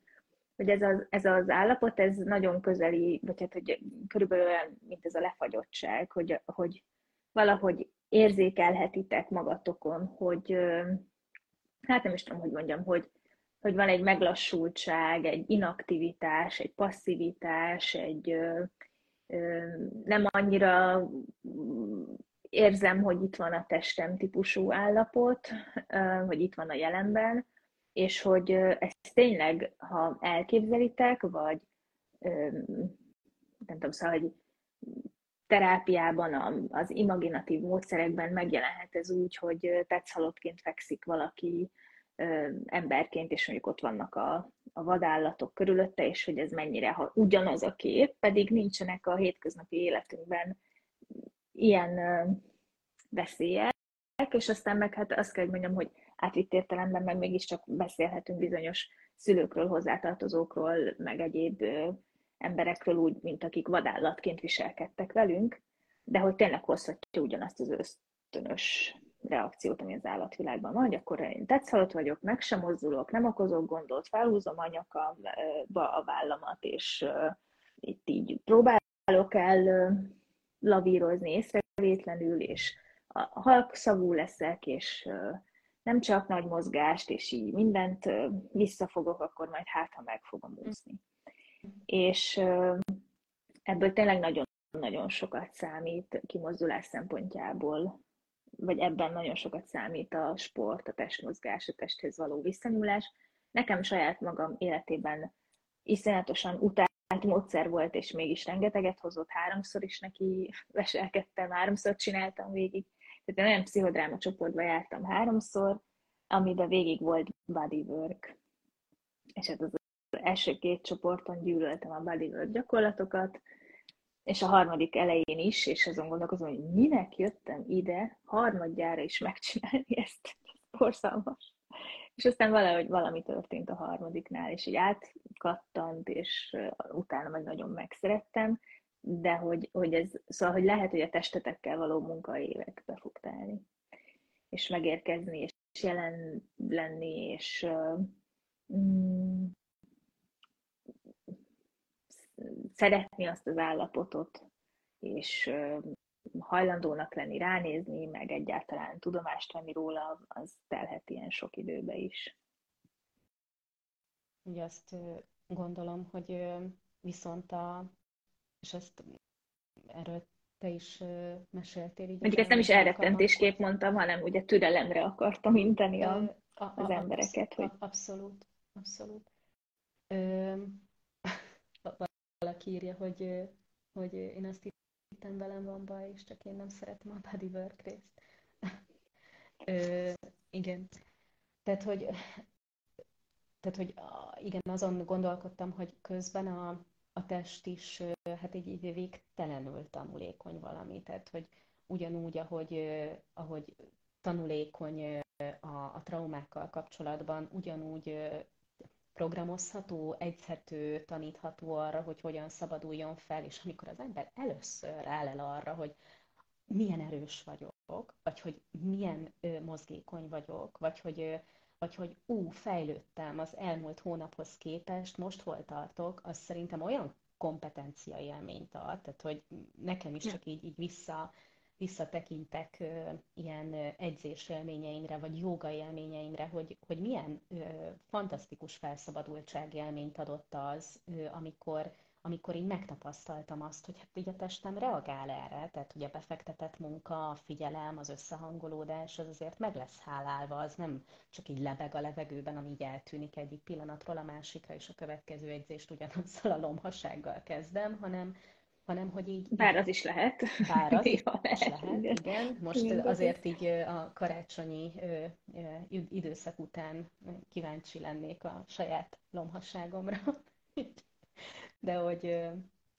hogy ez az, ez az állapot, ez nagyon közeli, vagy hát, hogy körülbelül olyan, mint ez a lefagyottság, hogy, hogy valahogy érzékelhetitek magatokon, hogy hát nem is tudom, hogy mondjam, hogy, hogy van egy meglassultság, egy inaktivitás, egy passzivitás, egy nem annyira érzem, hogy itt van a testem típusú állapot, hogy itt van a jelenben, és hogy ezt tényleg, ha elképzelitek, vagy nem tudom, szóval, hogy terápiában, az imaginatív módszerekben megjelenhet ez úgy, hogy tetszhalottként fekszik valaki emberként, és mondjuk ott vannak a, a vadállatok körülötte, és hogy ez mennyire ha ugyanaz a kép, pedig nincsenek a hétköznapi életünkben ilyen veszélyek, és aztán meg hát azt kell, hogy mondjam, hogy átvitt értelemben meg mégiscsak beszélhetünk bizonyos szülőkről, hozzátartozókról, meg egyéb emberekről úgy, mint akik vadállatként viselkedtek velünk, de hogy tényleg hozhatja ugyanazt az ösztönös reakciót, ami az állatvilágban van, hogy akkor én tetszhalott vagyok, meg sem mozdulok, nem okozok gondot, felhúzom a nyakamba a vállamat, és itt így próbálok el uh, lavírozni észrevétlenül, és a halkszavú leszek, és nem csak nagy mozgást, és így mindent visszafogok, akkor majd hát, ha meg fogom úszni és ebből tényleg nagyon-nagyon sokat számít kimozdulás szempontjából vagy ebben nagyon sokat számít a sport, a testmozgás, a testhez való visszanyúlás. Nekem saját magam életében iszonyatosan utált módszer volt, és mégis rengeteget hozott, háromszor is neki veselkedtem, háromszor csináltam végig. Tehát olyan pszichodráma csoportba jártam háromszor, amiben végig volt bodywork. És hát az első két csoporton gyűlöltem a bodywork gyakorlatokat, és a harmadik elején is, és azon gondolkozom, hogy minek jöttem ide harmadjára is megcsinálni [LAUGHS] ezt, borzalmas. És aztán valahogy valami történt a harmadiknál, és így átkattant, és utána meg nagyon megszerettem, de hogy, hogy ez, szóval, hogy lehet, hogy a testetekkel való munka évekbe fog telni, és megérkezni, és jelen lenni, és mm, szeretni azt az állapotot, és hajlandónak lenni, ránézni, meg egyáltalán tudomást venni róla, az telhet ilyen sok időbe is.
Ugye azt gondolom, hogy viszont a, és ezt erről te is meséltél. Így
Mondjuk ezt nem is elrettentésképp mondtam, hanem ugye türelemre akartam inteni a, a, a, az embereket.
Hogy... Abszolút, abszolút. Ö, valaki írja, hogy, hogy én azt hittem velem van baj, és csak én nem szeretem a bodywork részt. Ö, igen. Tehát, hogy, tehát, hogy igen, azon gondolkodtam, hogy közben a, a test is hát egy, egy végtelenül tanulékony valami. Tehát, hogy ugyanúgy, ahogy, ahogy tanulékony a, a traumákkal kapcsolatban, ugyanúgy programozható, egyszerű, tanítható arra, hogy hogyan szabaduljon fel, és amikor az ember először áll el arra, hogy milyen erős vagyok, vagy hogy milyen ö, mozgékony vagyok, vagy hogy, ö, vagy hogy ú, fejlődtem az elmúlt hónaphoz képest, most hol tartok, az szerintem olyan kompetencia élményt ad, tehát hogy nekem is csak így, így vissza visszatekintek ilyen edzés élményeimre, vagy joga élményeimre, hogy, hogy milyen fantasztikus felszabadultság élményt adott az, amikor, amikor így megtapasztaltam azt, hogy hát így a testem reagál erre, tehát hogy a befektetett munka, a figyelem, az összehangolódás, az azért meg lesz hálálva, az nem csak így lebeg a levegőben, ami így eltűnik egyik pillanatról a másikra, és a következő edzést ugyanazzal a lomhasággal kezdem, hanem, hanem hogy így...
Bár az is lehet.
Bár az [LAUGHS] is lehet, igen. igen. Most igen, azért így a karácsonyi időszak után kíváncsi lennék a saját lomhasságomra. [LAUGHS] De hogy,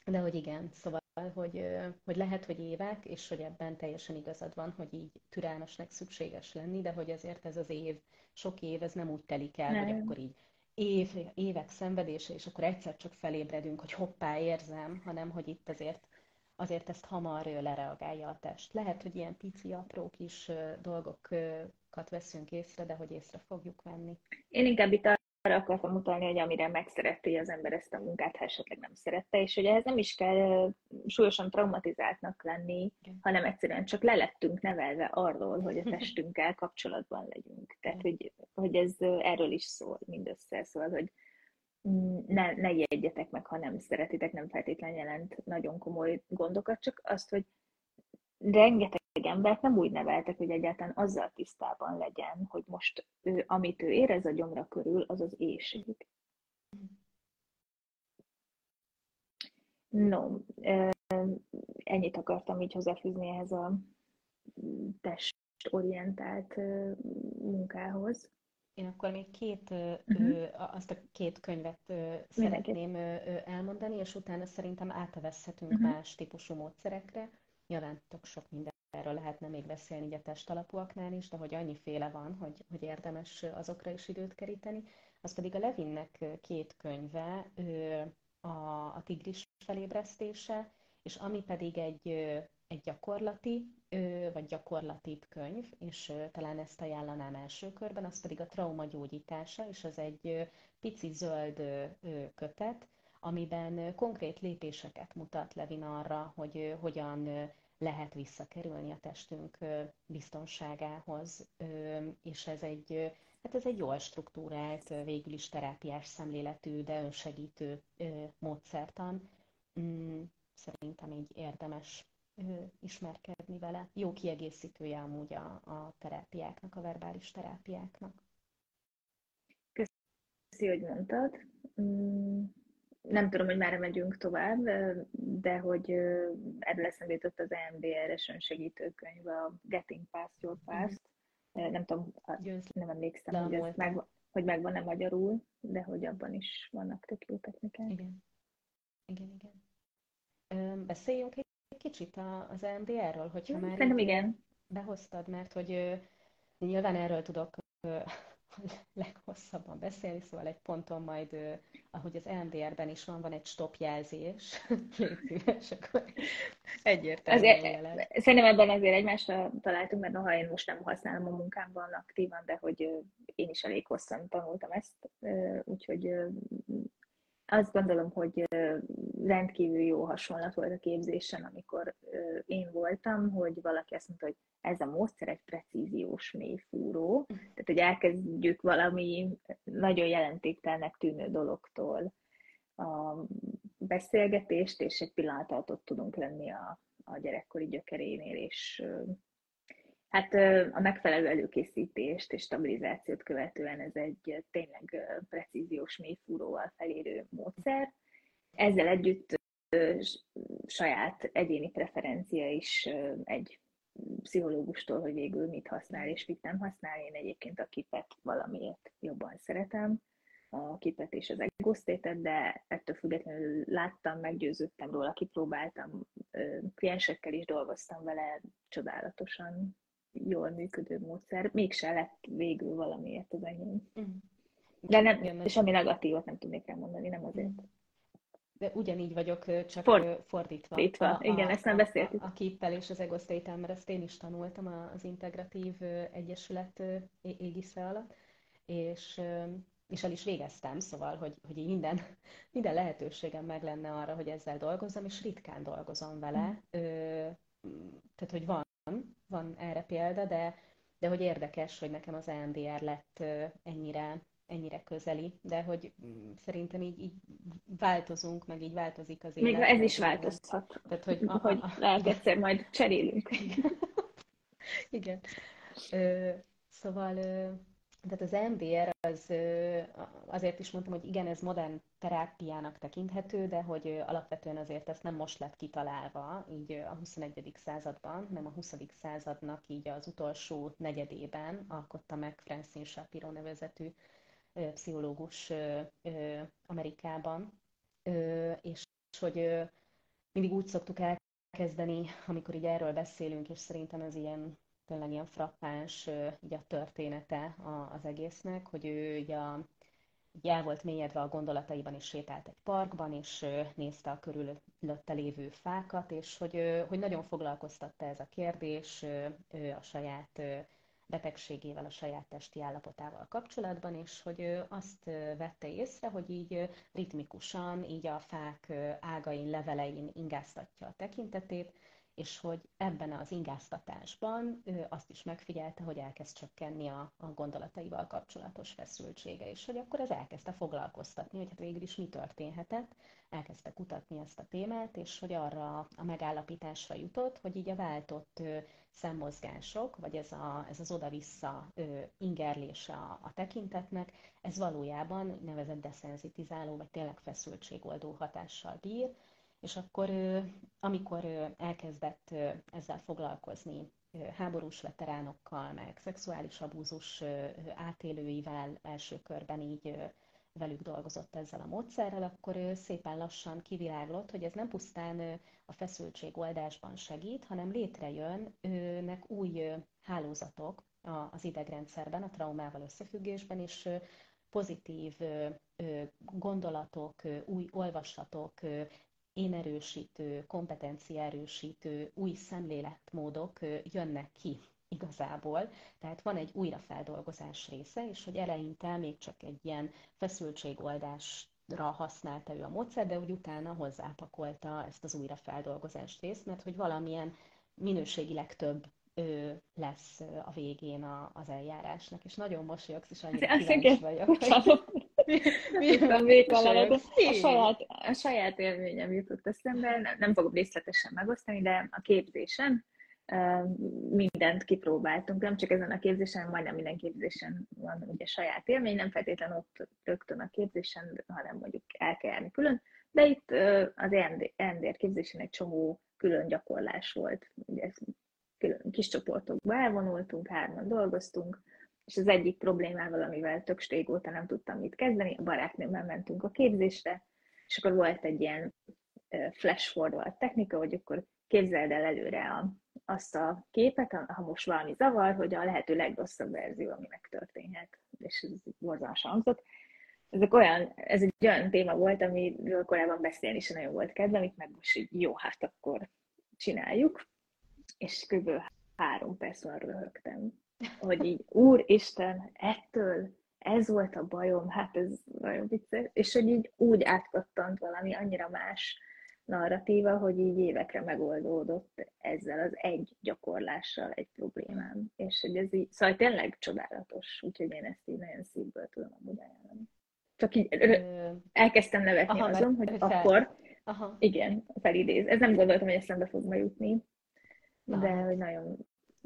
de hogy igen, szóval, hogy, hogy lehet, hogy évek, és hogy ebben teljesen igazad van, hogy így türelmesnek szükséges lenni, de hogy azért ez az év, sok év, ez nem úgy telik el, nem. hogy akkor így év, évek szenvedése, és akkor egyszer csak felébredünk, hogy hoppá, érzem, hanem hogy itt azért, azért ezt hamar lereagálja a test. Lehet, hogy ilyen pici, apró kis dolgokat veszünk észre, de hogy észre fogjuk venni.
Én inkább itt arra akartam utalni, hogy amire megszereti az ember ezt a munkát, ha esetleg nem szerette, és hogy ehhez nem is kell súlyosan traumatizáltnak lenni, hanem egyszerűen csak lelettünk nevelve arról, hogy a testünkkel kapcsolatban legyünk. Tehát, hogy, hogy ez erről is szól mindössze, szóval, hogy ne, ne jegyetek meg, ha nem szeretitek, nem feltétlenül jelent nagyon komoly gondokat, csak azt, hogy rengeteg embert nem úgy neveltek, hogy egyáltalán azzal tisztában legyen, hogy most ő, amit ő érez a gyomra körül, az az éjség. No, ennyit akartam így hozzáfűzni ehhez a testorientált munkához.
Én akkor még két, uh-huh. azt a két könyvet szeretném elmondani, és utána szerintem átvesszhetünk uh-huh. más típusú módszerekre. Nyilván tök sok minden erről lehetne még beszélni így a testalapúaknál is, de hogy annyiféle van, hogy, hogy érdemes azokra is időt keríteni. Az pedig a Levinnek két könyve, a, a tigris felébresztése, és ami pedig egy, egy gyakorlati, vagy gyakorlatibb könyv, és talán ezt ajánlanám első körben, az pedig a trauma gyógyítása, és az egy pici zöld kötet, amiben konkrét lépéseket mutat Levin arra, hogy hogyan lehet visszakerülni a testünk biztonságához, és ez egy, hát ez egy jól struktúrált, végül is terápiás szemléletű, de önsegítő módszertan. Mm, szerintem így érdemes ismerkedni vele. Jó kiegészítője amúgy a, a terápiáknak, a verbális terápiáknak.
Köszi, hogy mondtad. Nem tudom, hogy már megyünk tovább, de hogy erről eszembe jutott az EMDR-es önsegítőkönyv, a Getting Past Your Past. Mm. Nem tudom, nem emlékszem, hogy, ez meg, hogy megvan-e magyarul, de hogy abban is vannak tök jó technikák.
Igen. Igen, igen. Beszéljünk egy kicsit az EMDR-ről, hogyha már
Szerintem igen.
behoztad, mert hogy nyilván erről tudok [LAUGHS] leghosszabban beszélni, szóval egy ponton majd, ahogy az EMDR-ben is van, van egy stop jelzés, [LAUGHS] légy szíves, akkor egyértelműen
azért, Szerintem ebben azért egymásra találtunk, mert noha én most nem használom a munkámban aktívan, de hogy én is elég hosszan tanultam ezt, úgyhogy azt gondolom, hogy rendkívül jó hasonlat volt a képzésen, amikor én voltam, hogy valaki azt mondta, hogy ez a módszer egy precíziós mélyfúró, tehát hogy elkezdjük valami nagyon jelentéktelnek tűnő dologtól a beszélgetést, és egy pillanat ott tudunk lenni a, a gyerekkori gyökerénél, és Hát a megfelelő előkészítést és stabilizációt követően ez egy tényleg precíziós mélyfúróval felérő módszer. Ezzel együtt saját egyéni preferencia is egy pszichológustól, hogy végül mit használ és mit nem használ. Én egyébként a kipet valamiért jobban szeretem, a kipet és az egosztétet, de ettől függetlenül láttam, meggyőződtem róla, kipróbáltam, kliensekkel is dolgoztam vele, csodálatosan jól működő módszer, mégse lett végül valamiért az enyém. Mm. De nem, Igen, semmi negatívot nem tudnék elmondani, nem azért. Mm.
De ugyanígy vagyok, csak For, fordítva.
Fordítva, a, igen, a, ezt nem beszéltük.
A, a képpel és az egosztétel, mert ezt én is tanultam az Integratív Egyesület égisze alatt, és, és el is végeztem, szóval, hogy, hogy így minden, [LAUGHS] minden lehetőségem meg lenne arra, hogy ezzel dolgozzam, és ritkán dolgozom vele. Mm. Tehát, hogy van, van erre példa, de, de hogy érdekes, hogy nekem az EMDR lett ennyire, ennyire közeli, de hogy mm, szerintem így, így változunk, meg így változik az élet.
Még ez is változhat, Tehát, hogy, a, hogy lehet egyszer majd cserélünk. [LAUGHS]
Igen. Ö, szóval ö, tehát az MDR az azért is mondtam, hogy igen, ez modern terápiának tekinthető, de hogy alapvetően azért ezt nem most lett kitalálva, így a 21. században, nem a 20. századnak így az utolsó negyedében alkotta meg Francine Shapiro nevezetű pszichológus Amerikában, és hogy mindig úgy szoktuk elkezdeni, amikor így erről beszélünk, és szerintem ez ilyen tényleg ilyen frappáns így a története az egésznek, hogy ő ugye a, így el volt mélyedve a gondolataiban, és sétált egy parkban, és nézte a körülötte lévő fákat, és hogy, hogy nagyon foglalkoztatta ez a kérdés a saját betegségével, a saját testi állapotával kapcsolatban, és hogy azt vette észre, hogy így ritmikusan, így a fák ágain, levelein ingáztatja a tekintetét, és hogy ebben az ingáztatásban ő azt is megfigyelte, hogy elkezd csökkenni a, a gondolataival kapcsolatos feszültsége, és hogy akkor ez elkezdte foglalkoztatni, hogy hát végül is mi történhetett, elkezdte kutatni ezt a témát, és hogy arra a megállapításra jutott, hogy így a váltott szemmozgások, vagy ez, a, ez az oda-vissza ingerlése a, a tekintetnek, ez valójában nevezett deszenzitizáló, vagy tényleg feszültségoldó hatással bír, és akkor, amikor elkezdett ezzel foglalkozni háborús veteránokkal, meg szexuális abúzus átélőivel első körben így velük dolgozott ezzel a módszerrel, akkor szépen lassan kiviláglott, hogy ez nem pusztán a feszültség oldásban segít, hanem létrejönnek új hálózatok az idegrendszerben, a traumával összefüggésben, és pozitív gondolatok, új olvasatok, énerősítő, kompetenciaerősítő új szemléletmódok jönnek ki igazából. Tehát van egy újrafeldolgozás része, és hogy eleinte még csak egy ilyen feszültségoldásra használta ő a módszer, de úgy utána hozzápakolta ezt az újrafeldolgozás részt, mert hogy valamilyen minőségileg több ö, lesz a végén a, az eljárásnak, és nagyon mosolyogsz, és annyira kíváncsi vagyok. Hogy...
Tudtam véka A saját, a saját élményem jutott eszembe, nem, nem fogom részletesen megosztani, de a képzésen mindent kipróbáltunk, nem csak ezen a képzésen, majdnem minden képzésen van ugye saját élmény, nem feltétlenül ott rögtön a képzésen, hanem mondjuk el kell járni külön, de itt az ENDR képzésen egy csomó külön gyakorlás volt. Ugye külön kis csoportokba elvonultunk, hárman dolgoztunk, és az egyik problémával, amivel tök régóta nem tudtam mit kezdeni, a barátnőmmel mentünk a képzésre, és akkor volt egy ilyen flash forward technika, hogy akkor képzeld el előre a, azt a képet, ha most valami zavar, hogy a lehető legrosszabb verzió, ami megtörténhet, és ez borzalmas hangzott. Ezek olyan, ez egy olyan téma volt, amiről korábban beszélni is nagyon volt kedvem, itt meg most így jó, hát akkor csináljuk, és kb. három perc van röhögtem, hogy így, úristen, ettől ez volt a bajom, hát ez nagyon vicces, és hogy így úgy átkattant valami annyira más narratíva, hogy így évekre megoldódott ezzel az egy gyakorlással egy problémám. És hogy ez így, szóval tényleg csodálatos, úgyhogy én ezt így nagyon szívből tudom amúgy ajánlani. Csak így elkezdtem nevetni Aha, azon, hogy fel. akkor, Aha. igen, felidéz. Ez nem gondoltam, hogy eszembe fog ma jutni, de hogy nagyon,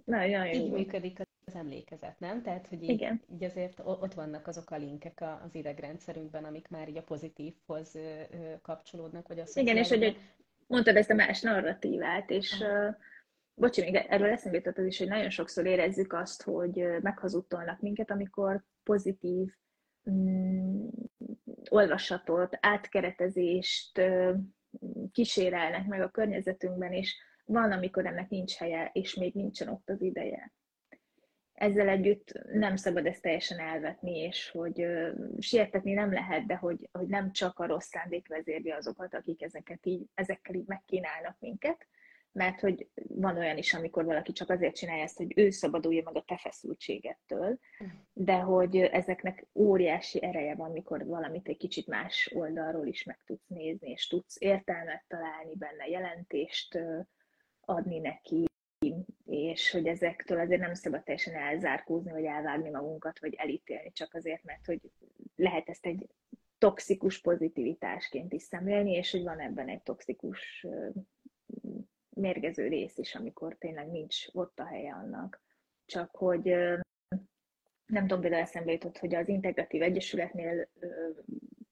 nagyon, nagyon
Így jó. működik az emlékezet, nem? Tehát, hogy így, Igen. így azért ott vannak azok a linkek az idegrendszerünkben, amik már így a pozitívhoz kapcsolódnak, vagy a
Igen, és hogy mondtad ezt a más narratívát, és uh, bocsi, még erről eszembe jutott az is, hogy nagyon sokszor érezzük azt, hogy meghazudtolnak minket, amikor pozitív mm, olvasatot, átkeretezést kísérelnek meg a környezetünkben, és van, amikor ennek nincs helye, és még nincsen ott az ideje ezzel együtt nem szabad ezt teljesen elvetni, és hogy uh, sietetni nem lehet, de hogy, hogy nem csak a rossz szándék vezérli azokat, akik ezeket így, ezekkel így megkínálnak minket, mert hogy van olyan is, amikor valaki csak azért csinálja ezt, hogy ő szabadulja meg a te feszültségettől, de hogy ezeknek óriási ereje van, mikor valamit egy kicsit más oldalról is meg tudsz nézni, és tudsz értelmet találni benne, jelentést adni neki, és hogy ezektől azért nem szabad teljesen elzárkózni, vagy elvágni magunkat, vagy elítélni csak azért, mert hogy lehet ezt egy toxikus pozitivitásként is szemlélni, és hogy van ebben egy toxikus mérgező rész is, amikor tényleg nincs ott a helye annak. Csak hogy nem tudom, például eszembe jutott, hogy az Integratív Egyesületnél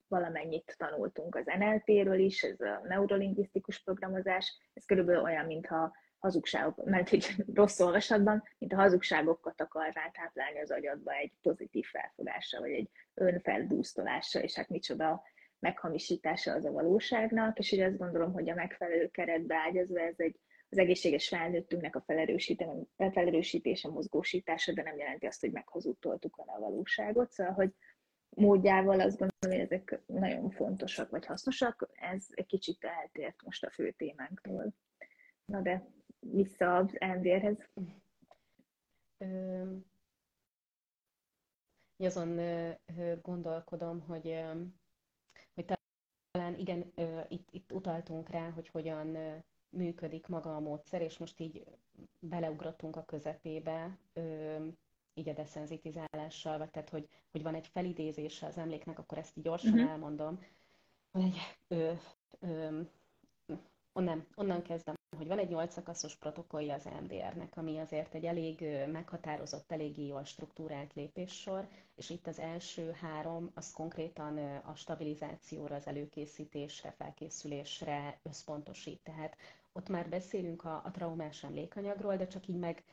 valamennyit tanultunk az NLP-ről is, ez a neurolingvisztikus programozás, ez körülbelül olyan, mintha hazugságok, mert hogy [LAUGHS] rossz olvasatban, mint a hazugságokat akar táplálni az agyadba egy pozitív felfogásra, vagy egy önfeldúsztolásra, és hát micsoda meghamisítása az a valóságnak, és ugye azt gondolom, hogy a megfelelő keretbe ágyazva ez egy az egészséges felnőttünknek a felerősítése, mozgósítása, de nem jelenti azt, hogy meghazudtoltuk a valóságot. Szóval, hogy módjával azt gondolom, hogy ezek nagyon fontosak vagy hasznosak. Ez egy kicsit eltért most a fő témánktól. Na de vissza az endérhez.
Azon gondolkodom, hogy, hogy talán igen, itt, itt utaltunk rá, hogy hogyan működik maga a módszer, és most így beleugrottunk a közepébe, így a deszenzitizálással, vagy tehát, hogy, hogy van egy felidézése az emléknek, akkor ezt így gyorsan uh-huh. elmondom. Van egy, ö, ö, onnan, onnan kezdem hogy van egy nyolc szakaszos protokollja az MDR-nek, ami azért egy elég meghatározott, eléggé jól struktúrált lépéssor, és itt az első három, az konkrétan a stabilizációra, az előkészítésre, felkészülésre összpontosít. Tehát ott már beszélünk a, a traumás emlékanyagról, de csak így meg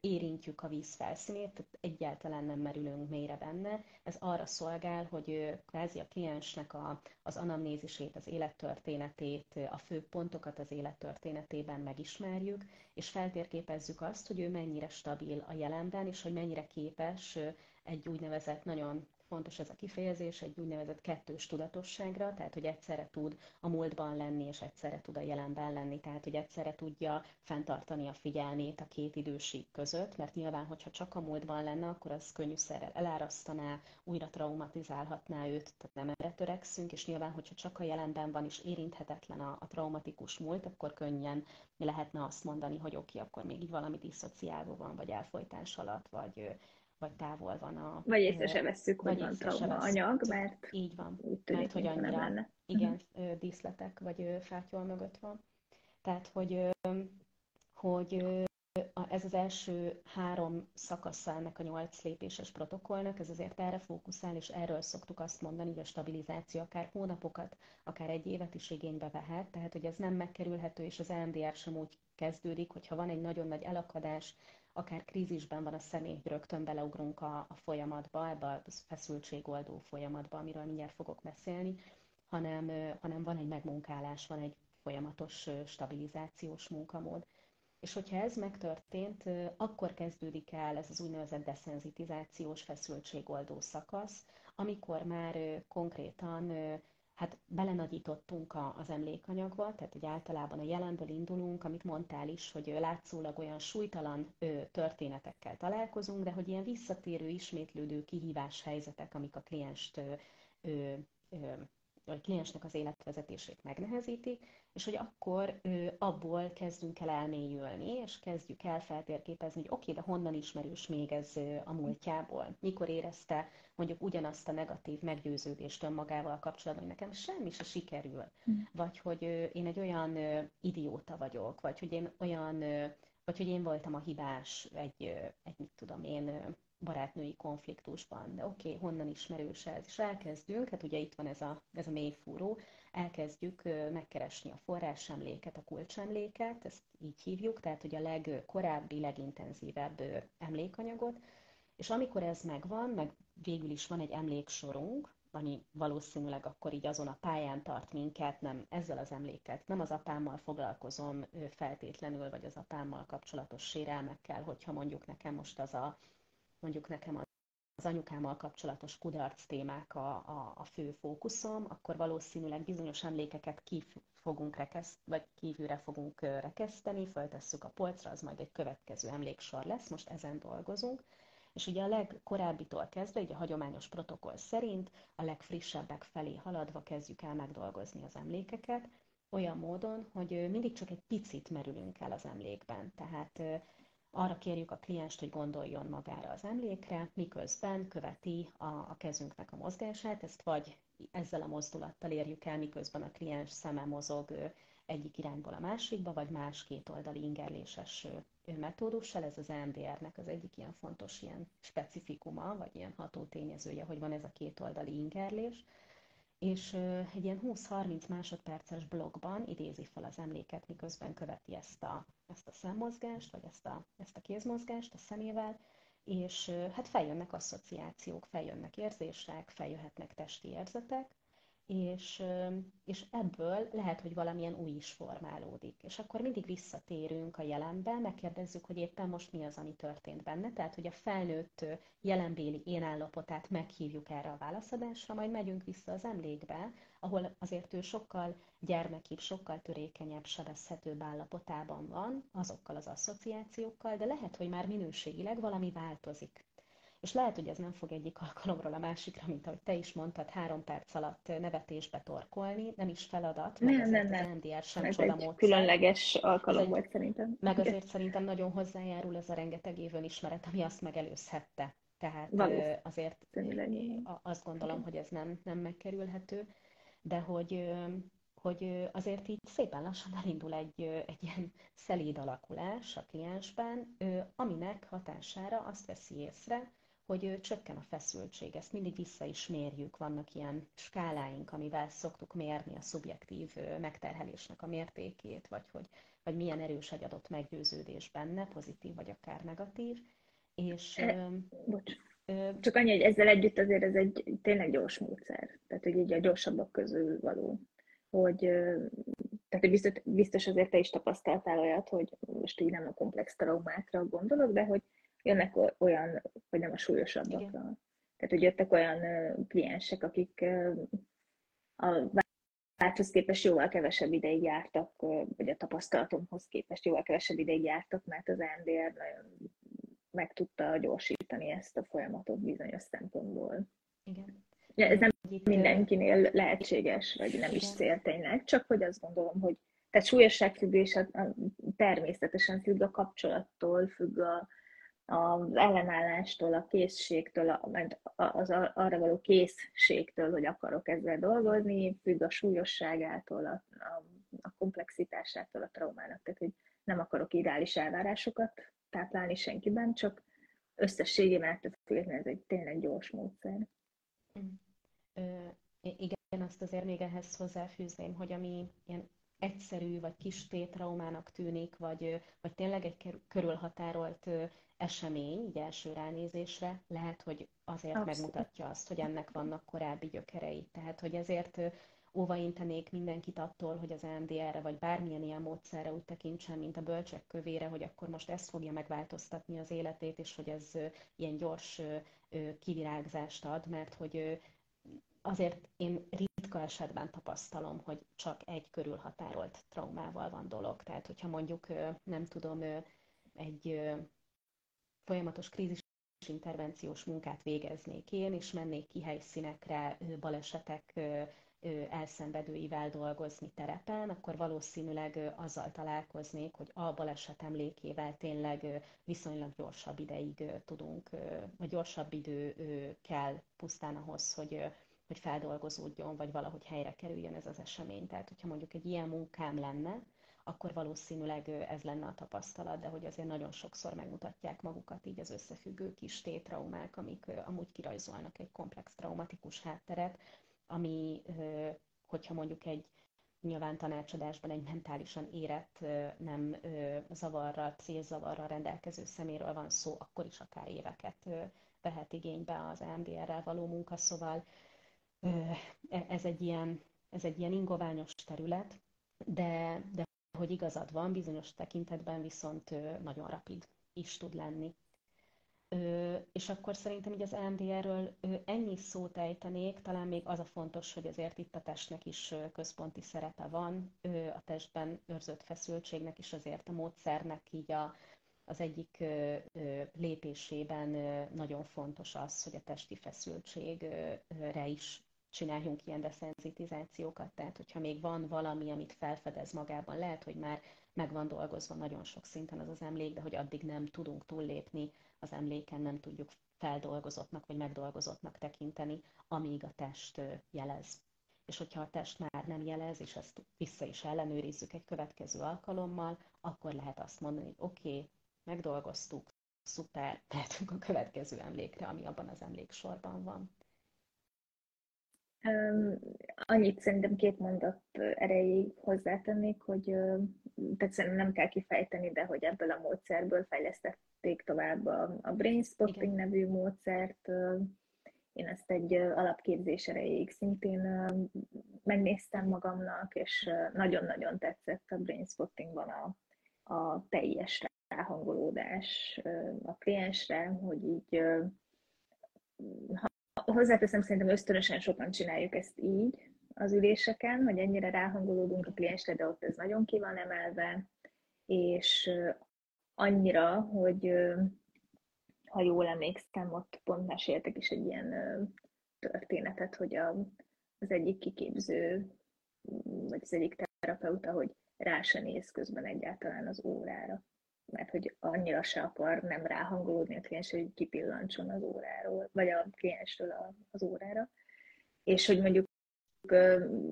érintjük a víz felszínét, tehát egyáltalán nem merülünk mélyre benne. Ez arra szolgál, hogy kvázi a kliensnek a, az anamnézisét, az élettörténetét, a fő pontokat az élettörténetében megismerjük, és feltérképezzük azt, hogy ő mennyire stabil a jelenben, és hogy mennyire képes egy úgynevezett nagyon fontos ez a kifejezés, egy úgynevezett kettős tudatosságra, tehát hogy egyszerre tud a múltban lenni, és egyszerre tud a jelenben lenni, tehát hogy egyszerre tudja fenntartani a figyelmét a két időség között, mert nyilván, hogyha csak a múltban lenne, akkor az könnyűszerrel elárasztaná, újra traumatizálhatná őt, tehát nem erre törekszünk, és nyilván, hogyha csak a jelenben van és érinthetetlen a, a traumatikus múlt, akkor könnyen lehetne azt mondani, hogy oké, okay, akkor még így valami diszociálva van, vagy elfolytás alatt, vagy vagy távol van a...
Vagy észre se vesszük, hogy van trauma anyag, mert
így van,
úgy tűnik,
mert hogy annyira, lenne. igen, uh-huh. díszletek vagy fátyol mögött van. Tehát, hogy, hogy ez az első három szakasza ennek a nyolc lépéses protokollnak, ez azért erre fókuszál, és erről szoktuk azt mondani, hogy a stabilizáció akár hónapokat, akár egy évet is igénybe vehet, tehát hogy ez nem megkerülhető, és az EMDR sem úgy kezdődik, hogyha van egy nagyon nagy elakadás, akár krízisben van a személy, rögtön beleugrunk a, a folyamatba, ebbe a feszültségoldó folyamatba, amiről mindjárt fogok beszélni, hanem, hanem van egy megmunkálás, van egy folyamatos stabilizációs munkamód. És hogyha ez megtörtént, akkor kezdődik el ez az úgynevezett deszenzitizációs feszültségoldó szakasz, amikor már konkrétan hát belenagyítottunk az emlékanyagba, tehát hogy általában a jelenből indulunk, amit mondtál is, hogy látszólag olyan súlytalan történetekkel találkozunk, de hogy ilyen visszatérő, ismétlődő kihívás helyzetek, amik a klienst a kliensnek az életvezetését megnehezítik, és hogy akkor abból kezdünk el elmélyülni, és kezdjük el feltérképezni, hogy oké, okay, de honnan ismerős még ez a múltjából? Mikor érezte mondjuk ugyanazt a negatív meggyőződést önmagával kapcsolatban, hogy nekem semmi se sikerül, mm. vagy hogy én egy olyan idióta vagyok, vagy hogy én olyan, vagy hogy én voltam a hibás egy, egy mit tudom én, barátnői konfliktusban, de oké, okay, honnan ismerős ez? És elkezdünk, hát ugye itt van ez a, ez a mély fúró, elkezdjük megkeresni a forrásemléket, a kulcsemléket, ezt így hívjuk, tehát hogy a legkorábbi, legintenzívebb emlékanyagot, és amikor ez megvan, meg végül is van egy emléksorunk, ami valószínűleg akkor így azon a pályán tart minket, nem ezzel az emléket, nem az apámmal foglalkozom feltétlenül, vagy az apámmal kapcsolatos sérelmekkel, hogyha mondjuk nekem most az a mondjuk nekem az anyukámmal kapcsolatos kudarc témák a, a, a fő fókuszom, akkor valószínűleg bizonyos emlékeket ki fogunk rekeszt, vagy kívülre fogunk rekeszteni, föltesszük a polcra, az majd egy következő emléksor lesz, most ezen dolgozunk. És ugye a legkorábbitól kezdve, ugye a hagyományos protokoll szerint a legfrissebbek felé haladva kezdjük el megdolgozni az emlékeket, olyan módon, hogy mindig csak egy picit merülünk el az emlékben. Tehát arra kérjük a klienst, hogy gondoljon magára az emlékre, miközben követi a, a kezünknek a mozgását, ezt vagy ezzel a mozdulattal érjük el, miközben a kliens szeme mozog egyik irányból a másikba, vagy más kétoldali ingerléses metódussal. Ez az EMDR-nek az egyik ilyen fontos ilyen specifikuma, vagy ilyen hatótényezője, hogy van ez a kétoldali ingerlés és egy ilyen 20-30 másodperces blogban idézi fel az emléket, miközben követi ezt a, ezt a szemmozgást, vagy ezt a, ezt a kézmozgást a szemével, és hát feljönnek asszociációk, feljönnek érzések, feljöhetnek testi érzetek, és, és ebből lehet, hogy valamilyen új is formálódik. És akkor mindig visszatérünk a jelenbe, megkérdezzük, hogy éppen most mi az, ami történt benne. Tehát, hogy a felnőtt jelenbéli én állapotát meghívjuk erre a válaszadásra, majd megyünk vissza az emlékbe, ahol azért ő sokkal gyermekibb, sokkal törékenyebb, sebezhetőbb állapotában van, azokkal az asszociációkkal, de lehet, hogy már minőségileg valami változik. És lehet, hogy ez nem fog egyik alkalomról a másikra, mint ahogy te is mondtad, három perc alatt nevetésbe torkolni, nem is feladat,
mert nem, nem, nem.
NDR sem
ez egy módszer. különleges alkalom ez volt szerintem.
Meg azért szerintem nagyon hozzájárul ez a rengeteg évön ismeret, ami azt megelőzhette. Tehát azért azt gondolom, hogy ez nem, nem megkerülhető, de hogy hogy azért így szépen lassan elindul egy, egy ilyen szelíd alakulás a kliensben, aminek hatására azt veszi észre, hogy csökken a feszültség. Ezt mindig vissza is mérjük, vannak ilyen skáláink, amivel szoktuk mérni a szubjektív megterhelésnek a mértékét, vagy hogy vagy milyen erős egy adott meggyőződés benne, pozitív vagy akár negatív. És,
e, bocs. Ö, Csak annyi, hogy ezzel együtt azért ez egy tényleg gyors módszer. Tehát, hogy így a gyorsabbak közül való. Hogy, tehát hogy biztos, biztos azért te is tapasztaltál olyat, hogy most így nem a komplex traumákra gondolok, de hogy jönnek olyan, vagy nem a súlyosabbakra. Tehát, hogy jöttek olyan kliensek, akik a válthoz képest jóval kevesebb ideig jártak, vagy a tapasztalatomhoz képest jóval kevesebb ideig jártak, mert az NDR nagyon meg tudta gyorsítani ezt a folyamatot bizonyos szempontból.
Igen.
Ja, ez nem mindenkinél lehetséges, vagy nem is cél tényleg, csak hogy azt gondolom, hogy tehát súlyosságfüggés természetesen függ a kapcsolattól, függ a, az ellenállástól, a készségtől, az arra való készségtől, hogy akarok ezzel dolgozni, függ a súlyosságától, a, a, a komplexitásától a traumának. Tehát, hogy nem akarok ideális elvárásokat táplálni senkiben, csak összességében ettől ez egy tényleg gyors módszer.
Mm. Ö, igen, azt azért még ehhez hozzáfűzném, hogy ami ilyen egyszerű vagy kis traumának tűnik, vagy, vagy tényleg egy körülhatárolt esemény, így első ránézésre, lehet, hogy azért Abszolút. megmutatja azt, hogy ennek vannak korábbi gyökerei. Tehát, hogy ezért óvaintenék mindenkit attól, hogy az EMDR-re vagy bármilyen ilyen módszerre úgy tekintsen, mint a bölcsek kövére, hogy akkor most ezt fogja megváltoztatni az életét, és hogy ez ilyen gyors kivirágzást ad, mert hogy azért én ritka esetben tapasztalom, hogy csak egy körülhatárolt traumával van dolog. Tehát, hogyha mondjuk, nem tudom, egy folyamatos krízis intervenciós munkát végeznék én, és mennék ki helyszínekre, balesetek elszenvedőivel dolgozni terepen, akkor valószínűleg azzal találkoznék, hogy a baleset emlékével tényleg viszonylag gyorsabb ideig tudunk, vagy gyorsabb idő kell pusztán ahhoz, hogy hogy feldolgozódjon, vagy valahogy helyre kerüljön ez az esemény. Tehát, hogyha mondjuk egy ilyen munkám lenne, akkor valószínűleg ez lenne a tapasztalat, de hogy azért nagyon sokszor megmutatják magukat így az összefüggő kis tétraumák, amik amúgy kirajzolnak egy komplex traumatikus hátteret, ami, hogyha mondjuk egy nyilván tanácsadásban egy mentálisan érett, nem zavarral, célzavarral rendelkező szeméről van szó, akkor is akár éveket vehet igénybe az MDR-rel való munka, szóval e, ez egy ilyen, ez egy ilyen ingoványos terület, de, de hogy igazad van, bizonyos tekintetben viszont nagyon rapid is tud lenni. És akkor szerintem így az EMDR-ről ennyi szót ejtenék, talán még az a fontos, hogy azért itt a testnek is központi szerepe van, a testben őrzött feszültségnek is azért a módszernek így a, az egyik lépésében nagyon fontos az, hogy a testi feszültségre is csináljunk ilyen deszenzitizációkat, tehát hogyha még van valami, amit felfedez magában, lehet, hogy már meg van dolgozva nagyon sok szinten az az emlék, de hogy addig nem tudunk túllépni az emléken, nem tudjuk feldolgozottnak vagy megdolgozottnak tekinteni, amíg a test jelez. És hogyha a test már nem jelez, és ezt vissza is ellenőrizzük egy következő alkalommal, akkor lehet azt mondani, hogy oké, okay, megdolgoztuk, szuper, tehetünk a következő emlékre, ami abban az emléksorban van.
Annyit szerintem két mondat erejéig hozzátennék, hogy tehát szerintem nem kell kifejteni, de hogy ebből a módszerből fejlesztették tovább a, a Brain Spotting Igen. nevű módszert. Én ezt egy alapképzés erejéig szintén megnéztem magamnak, és nagyon-nagyon tetszett a Brain Spottingban a, a teljes ráhangolódás a kliensre, hogy így hozzáteszem, szerintem ösztönösen sokan csináljuk ezt így az üléseken, hogy ennyire ráhangolódunk a kliensre, de ott ez nagyon ki van emelve, és annyira, hogy ha jól emlékszem, ott pont meséltek is egy ilyen történetet, hogy az egyik kiképző, vagy az egyik terapeuta, hogy rá se néz közben egyáltalán az órára mert hogy annyira se akar nem ráhangolódni a kliens, hogy kipillantson az óráról, vagy a kliensről az órára. És hogy mondjuk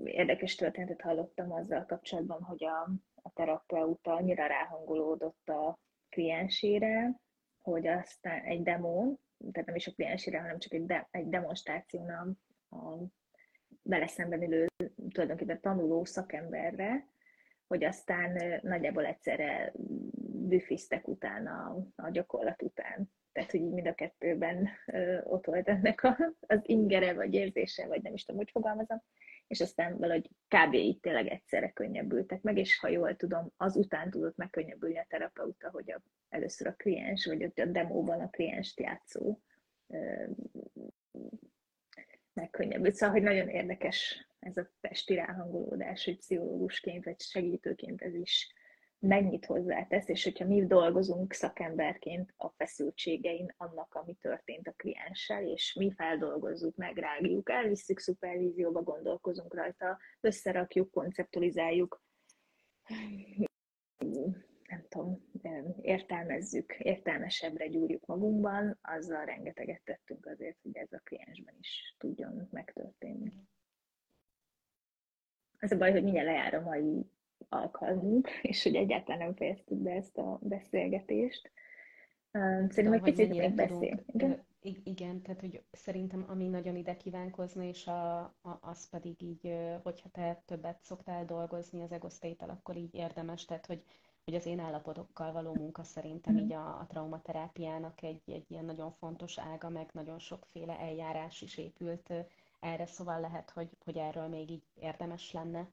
érdekes történetet hallottam azzal kapcsolatban, hogy a, a terapeuta annyira ráhangolódott a kliensére, hogy aztán egy demo, tehát nem is a kliensére, hanem csak egy, de, egy demonstráción a, a beleszemben tulajdonképpen tanuló szakemberre, hogy aztán nagyjából egyszerre büfiztek utána a gyakorlat után. Tehát, hogy így mind a kettőben ott volt ennek a, az ingere, vagy érzése, vagy nem is tudom, hogy fogalmazom, és aztán valahogy kb. így tényleg egyszerre könnyebbültek meg, és ha jól tudom, azután tudott megkönnyebbülni a terapeuta, hogy a, először a kliens, vagy a demóban a kliens játszó megkönnyebbült. Szóval, hogy nagyon érdekes ez a testi ráhangolódás, hogy pszichológusként vagy segítőként ez is mennyit hozzátesz, és hogyha mi dolgozunk szakemberként a feszültségein annak, ami történt a klienssel, és mi feldolgozzuk, megrágjuk, elvisszük szupervízióba, gondolkozunk rajta, összerakjuk, konceptualizáljuk, nem tudom, értelmezzük, értelmesebbre gyúrjuk magunkban, azzal rengeteget tettünk azért, hogy ez a kliensben is tudjon megtörténni. Az a baj, hogy mindjárt lejár a mai alkalmunk, [LAUGHS] és hogy egyáltalán nem fejeztük be ezt a beszélgetést. Szerintem egy picit még beszél.
Igen? igen, tehát hogy szerintem ami nagyon ide kívánkozna, és a, a, az pedig így, hogyha te többet szoktál dolgozni az egosztétel, akkor így érdemes, tehát hogy, hogy az én állapotokkal való munka szerintem mm. így a, a traumaterápiának egy, egy ilyen nagyon fontos ága, meg nagyon sokféle eljárás is épült erre, szóval lehet, hogy, hogy erről még így érdemes lenne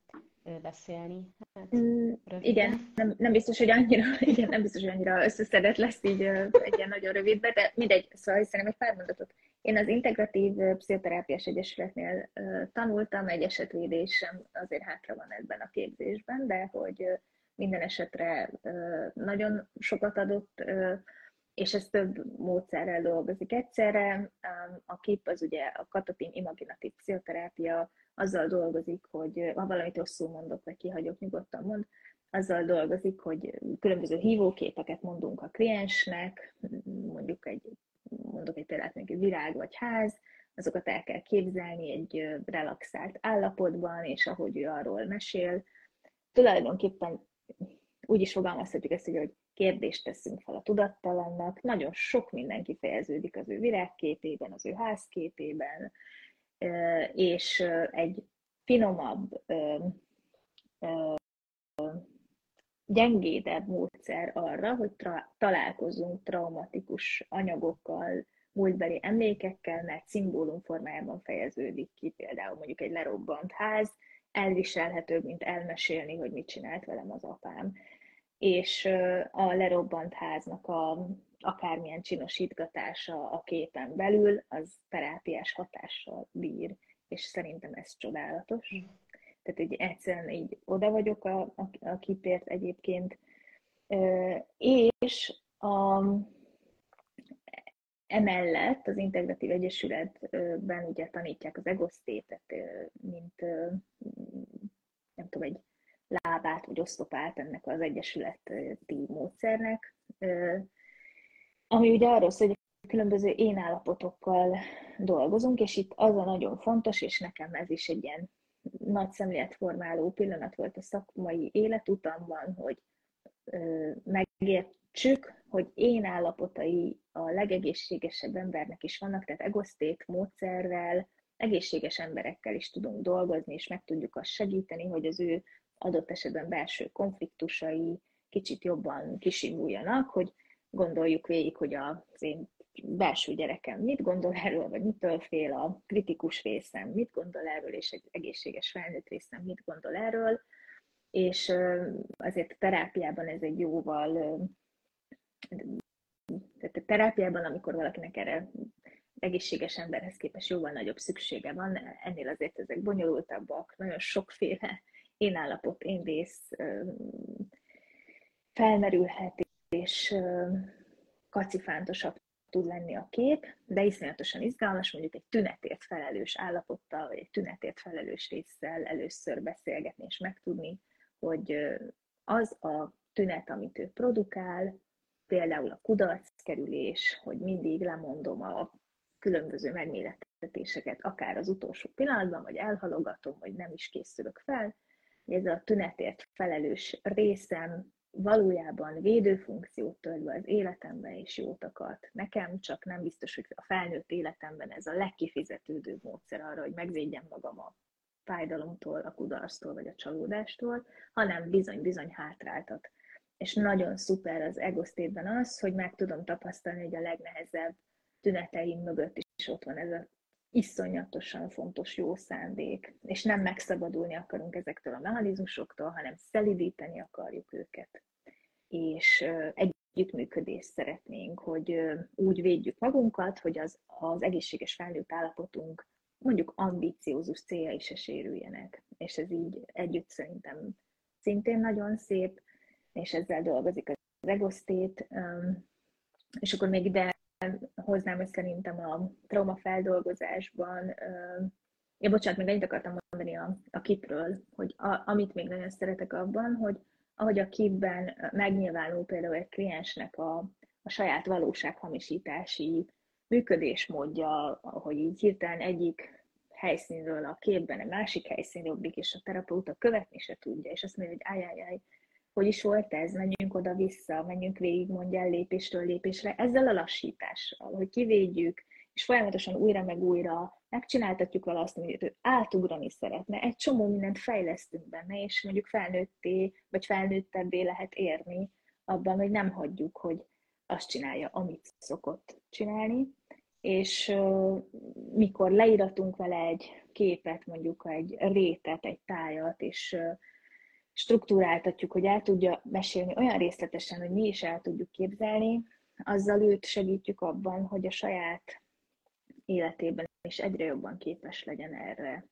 beszélni. Hát,
mm, igen, nem, nem, biztos, hogy annyira, [LAUGHS] igen, nem biztos, hogy annyira összeszedett lesz így egy ilyen nagyon rövidbe, de mindegy, szóval szerintem egy pár mondatot. Én az Integratív Pszichoterápiás Egyesületnél tanultam, egy esetvédésem azért hátra van ebben a képzésben, de hogy minden esetre nagyon sokat adott és ez több módszerrel dolgozik egyszerre. A KIP az ugye a katatin imaginatív pszichoterápia, azzal dolgozik, hogy ha valamit rosszul mondok, vagy kihagyok, nyugodtan mond, azzal dolgozik, hogy különböző hívóképeket mondunk a kliensnek, mondjuk egy, mondok egy példát, mondjuk egy virág vagy ház, azokat el kell képzelni egy relaxált állapotban, és ahogy ő arról mesél, tulajdonképpen úgy is fogalmazhatjuk ezt, hogy kérdést teszünk fel a tudattalannak, nagyon sok minden kifejeződik az ő virágképében, az ő házképében, és egy finomabb, gyengédebb módszer arra, hogy tra- találkozunk traumatikus anyagokkal, múltbeli emlékekkel, mert szimbólum formájában fejeződik ki, például mondjuk egy lerobbant ház, elviselhetőbb, mint elmesélni, hogy mit csinált velem az apám és a lerobbant háznak a akármilyen csinosítgatása a képen belül, az terápiás hatással bír, és szerintem ez csodálatos. Mm. Tehát így egyszerűen így oda vagyok a, a, a kipért egyébként, és a, emellett az Integratív Egyesületben ugye tanítják az egosztétet, mint nem tudom, egy lábát vagy oszlopát ennek az egyesületi módszernek, ami ugye arról szól, hogy különböző én állapotokkal dolgozunk, és itt az a nagyon fontos, és nekem ez is egy ilyen nagy szemléletformáló pillanat volt a szakmai életutamban, hogy megértsük, hogy én állapotai a legegészségesebb embernek is vannak, tehát egosztét módszerrel, egészséges emberekkel is tudunk dolgozni, és meg tudjuk azt segíteni, hogy az ő adott esetben belső konfliktusai kicsit jobban kisimuljanak, hogy gondoljuk végig, hogy az én belső gyerekem mit gondol erről, vagy mitől fél a kritikus részem, mit gondol erről, és egy egészséges felnőtt részem mit gondol erről, és azért a terápiában ez egy jóval, tehát a terápiában, amikor valakinek erre egészséges emberhez képest jóval nagyobb szüksége van, ennél azért ezek bonyolultabbak, nagyon sokféle én állapot, én rész felmerülhet, és kacifántosabb tud lenni a kép, de iszonyatosan izgalmas, mondjuk egy tünetért felelős állapottal, vagy egy tünetért felelős résszel először beszélgetni, és megtudni, hogy az a tünet, amit ő produkál, például a kudarckerülés, hogy mindig lemondom a különböző megmérettetéseket, akár az utolsó pillanatban, vagy elhalogatom, vagy nem is készülök fel, ez a tünetért felelős részem valójában védőfunkciót tölt be az életembe és jót akart. Nekem csak nem biztos, hogy a felnőtt életemben ez a legkifizetődőbb módszer arra, hogy megvédjem magam a fájdalomtól, a kudarctól vagy a csalódástól, hanem bizony-bizony hátráltat. És nagyon szuper az egosztétben az, hogy meg tudom tapasztalni, hogy a legnehezebb tüneteim mögött is ott van ez a iszonyatosan fontos jó szándék, és nem megszabadulni akarunk ezektől a mechanizmusoktól, hanem szelidíteni akarjuk őket. És együttműködést szeretnénk, hogy úgy védjük magunkat, hogy az, az egészséges felnőtt állapotunk mondjuk ambiciózus célja is se sérüljenek. És ez így együtt szerintem szintén nagyon szép, és ezzel dolgozik az egosztét, és akkor még ide hoznám, hogy szerintem a traumafeldolgozásban, ja, bocsánat, még ennyit akartam mondani a, a kitről, hogy a, amit még nagyon szeretek abban, hogy ahogy a kibben megnyilvánul például egy kliensnek a, a saját valósághamisítási működésmódja, ahogy így hirtelen egyik helyszínről a képben egy másik helyszínre ugrik, és a terapeuta követni se tudja, és azt mondja, hogy áj, hogy is volt ez, menjünk oda-vissza, menjünk végig, mondja el lépéstől lépésre, ezzel a lassítással, hogy kivédjük, és folyamatosan újra meg újra megcsináltatjuk vele azt, amit ő átugrani szeretne. Egy csomó mindent fejlesztünk benne, és mondjuk felnőtté, vagy felnőttebbé lehet érni abban, hogy nem hagyjuk, hogy azt csinálja, amit szokott csinálni, és uh, mikor leíratunk vele egy képet, mondjuk egy rétet, egy tájat, és uh, struktúráltatjuk, hogy el tudja mesélni olyan részletesen, hogy mi is el tudjuk képzelni, azzal őt segítjük abban, hogy a saját életében is egyre jobban képes legyen erre.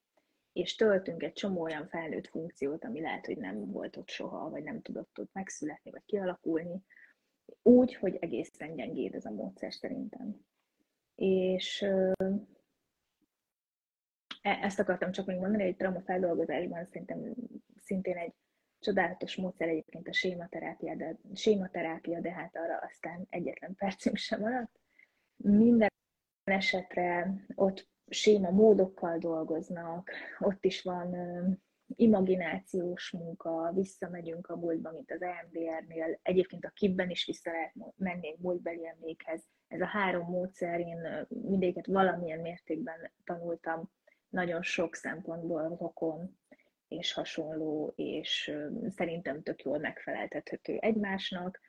És töltünk egy csomó olyan felnőtt funkciót, ami lehet, hogy nem volt ott soha, vagy nem tudott ott megszületni, vagy kialakulni, úgy, hogy egészen gyengéd ez a módszer szerintem. És e, ezt akartam csak még mondani, hogy trauma feldolgozásban szerintem szintén egy csodálatos módszer egyébként a sématerápia, de, sématerápia, de hát arra aztán egyetlen percünk sem maradt. Minden esetre ott séma módokkal dolgoznak, ott is van imaginációs munka, visszamegyünk a múltba, mint az EMDR-nél, egyébként a kibben is vissza lehet menni egy múltbeli emlékhez. Ez a három módszer, én mindéket valamilyen mértékben tanultam, nagyon sok szempontból rokon és hasonló, és szerintem tök jól megfeleltethető egymásnak,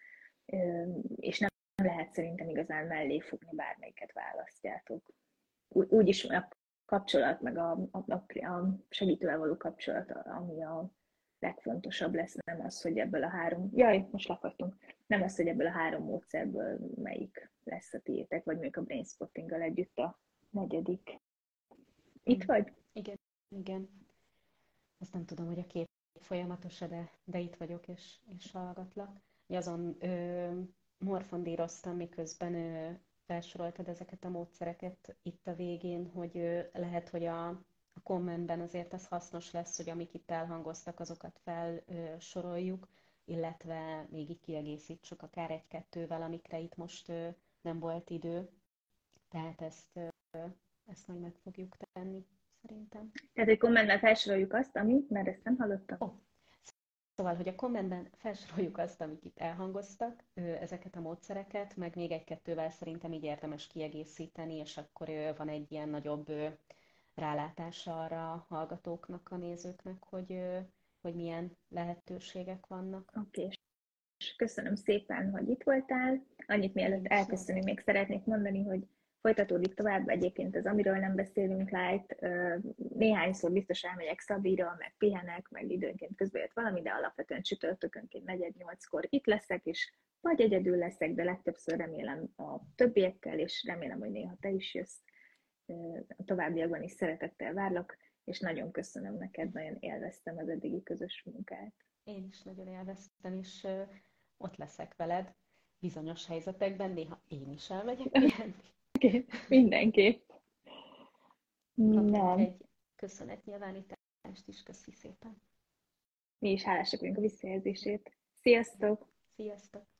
és nem lehet szerintem igazán mellé fogni, bármelyiket választjátok. Úgy is a kapcsolat, meg a, a, a segítővel való kapcsolat, ami a legfontosabb lesz, nem az, hogy ebből a három, jaj, most lakottunk, nem az, hogy ebből a három módszerből melyik lesz a tiétek, vagy még a brainspottinggal együtt a negyedik. Itt vagy?
Igen, igen. Azt nem tudom, hogy a két folyamatos de, de itt vagyok, és, és hallgatlak. Azon ö, morfondíroztam, miközben ö, felsoroltad ezeket a módszereket itt a végén, hogy ö, lehet, hogy a, a kommentben azért az hasznos lesz, hogy amik itt elhangoztak, azokat felsoroljuk, illetve még így kiegészítsük akár egy-kettővel, amikre itt most ö, nem volt idő. Tehát ezt, ö, ezt majd meg fogjuk tenni szerintem.
Tehát egy kommentben felsoroljuk azt, amit, mert ezt nem hallottam. Oh.
Szóval, hogy a kommentben felsoroljuk azt, amik itt elhangoztak, ezeket a módszereket, meg még egy-kettővel szerintem így érdemes kiegészíteni, és akkor van egy ilyen nagyobb rálátása arra a hallgatóknak, a nézőknek, hogy, hogy milyen lehetőségek vannak.
Oké, okay. köszönöm szépen, hogy itt voltál. Annyit mielőtt elköszönünk, még szeretnék mondani, hogy Folytatódik tovább egyébként az Amiről nem beszélünk light. Néhányszor biztos elmegyek Szabira, meg pihenek, meg időnként közben jött valami, de alapvetően csütörtökönként negyed nyolckor itt leszek, és vagy egyedül leszek, de legtöbbször remélem a többiekkel, és remélem, hogy néha te is jössz. A továbbiakban is szeretettel várlak, és nagyon köszönöm neked, nagyon élveztem az eddigi közös munkát.
Én is nagyon élveztem, és ott leszek veled bizonyos helyzetekben, néha én is elmegyek pihenni.
Mindenképp.
Nem. egy köszönetnyilvánítást is, köszi szépen.
Mi is hálásak vagyunk a visszajelzését. Sziasztok!
Sziasztok!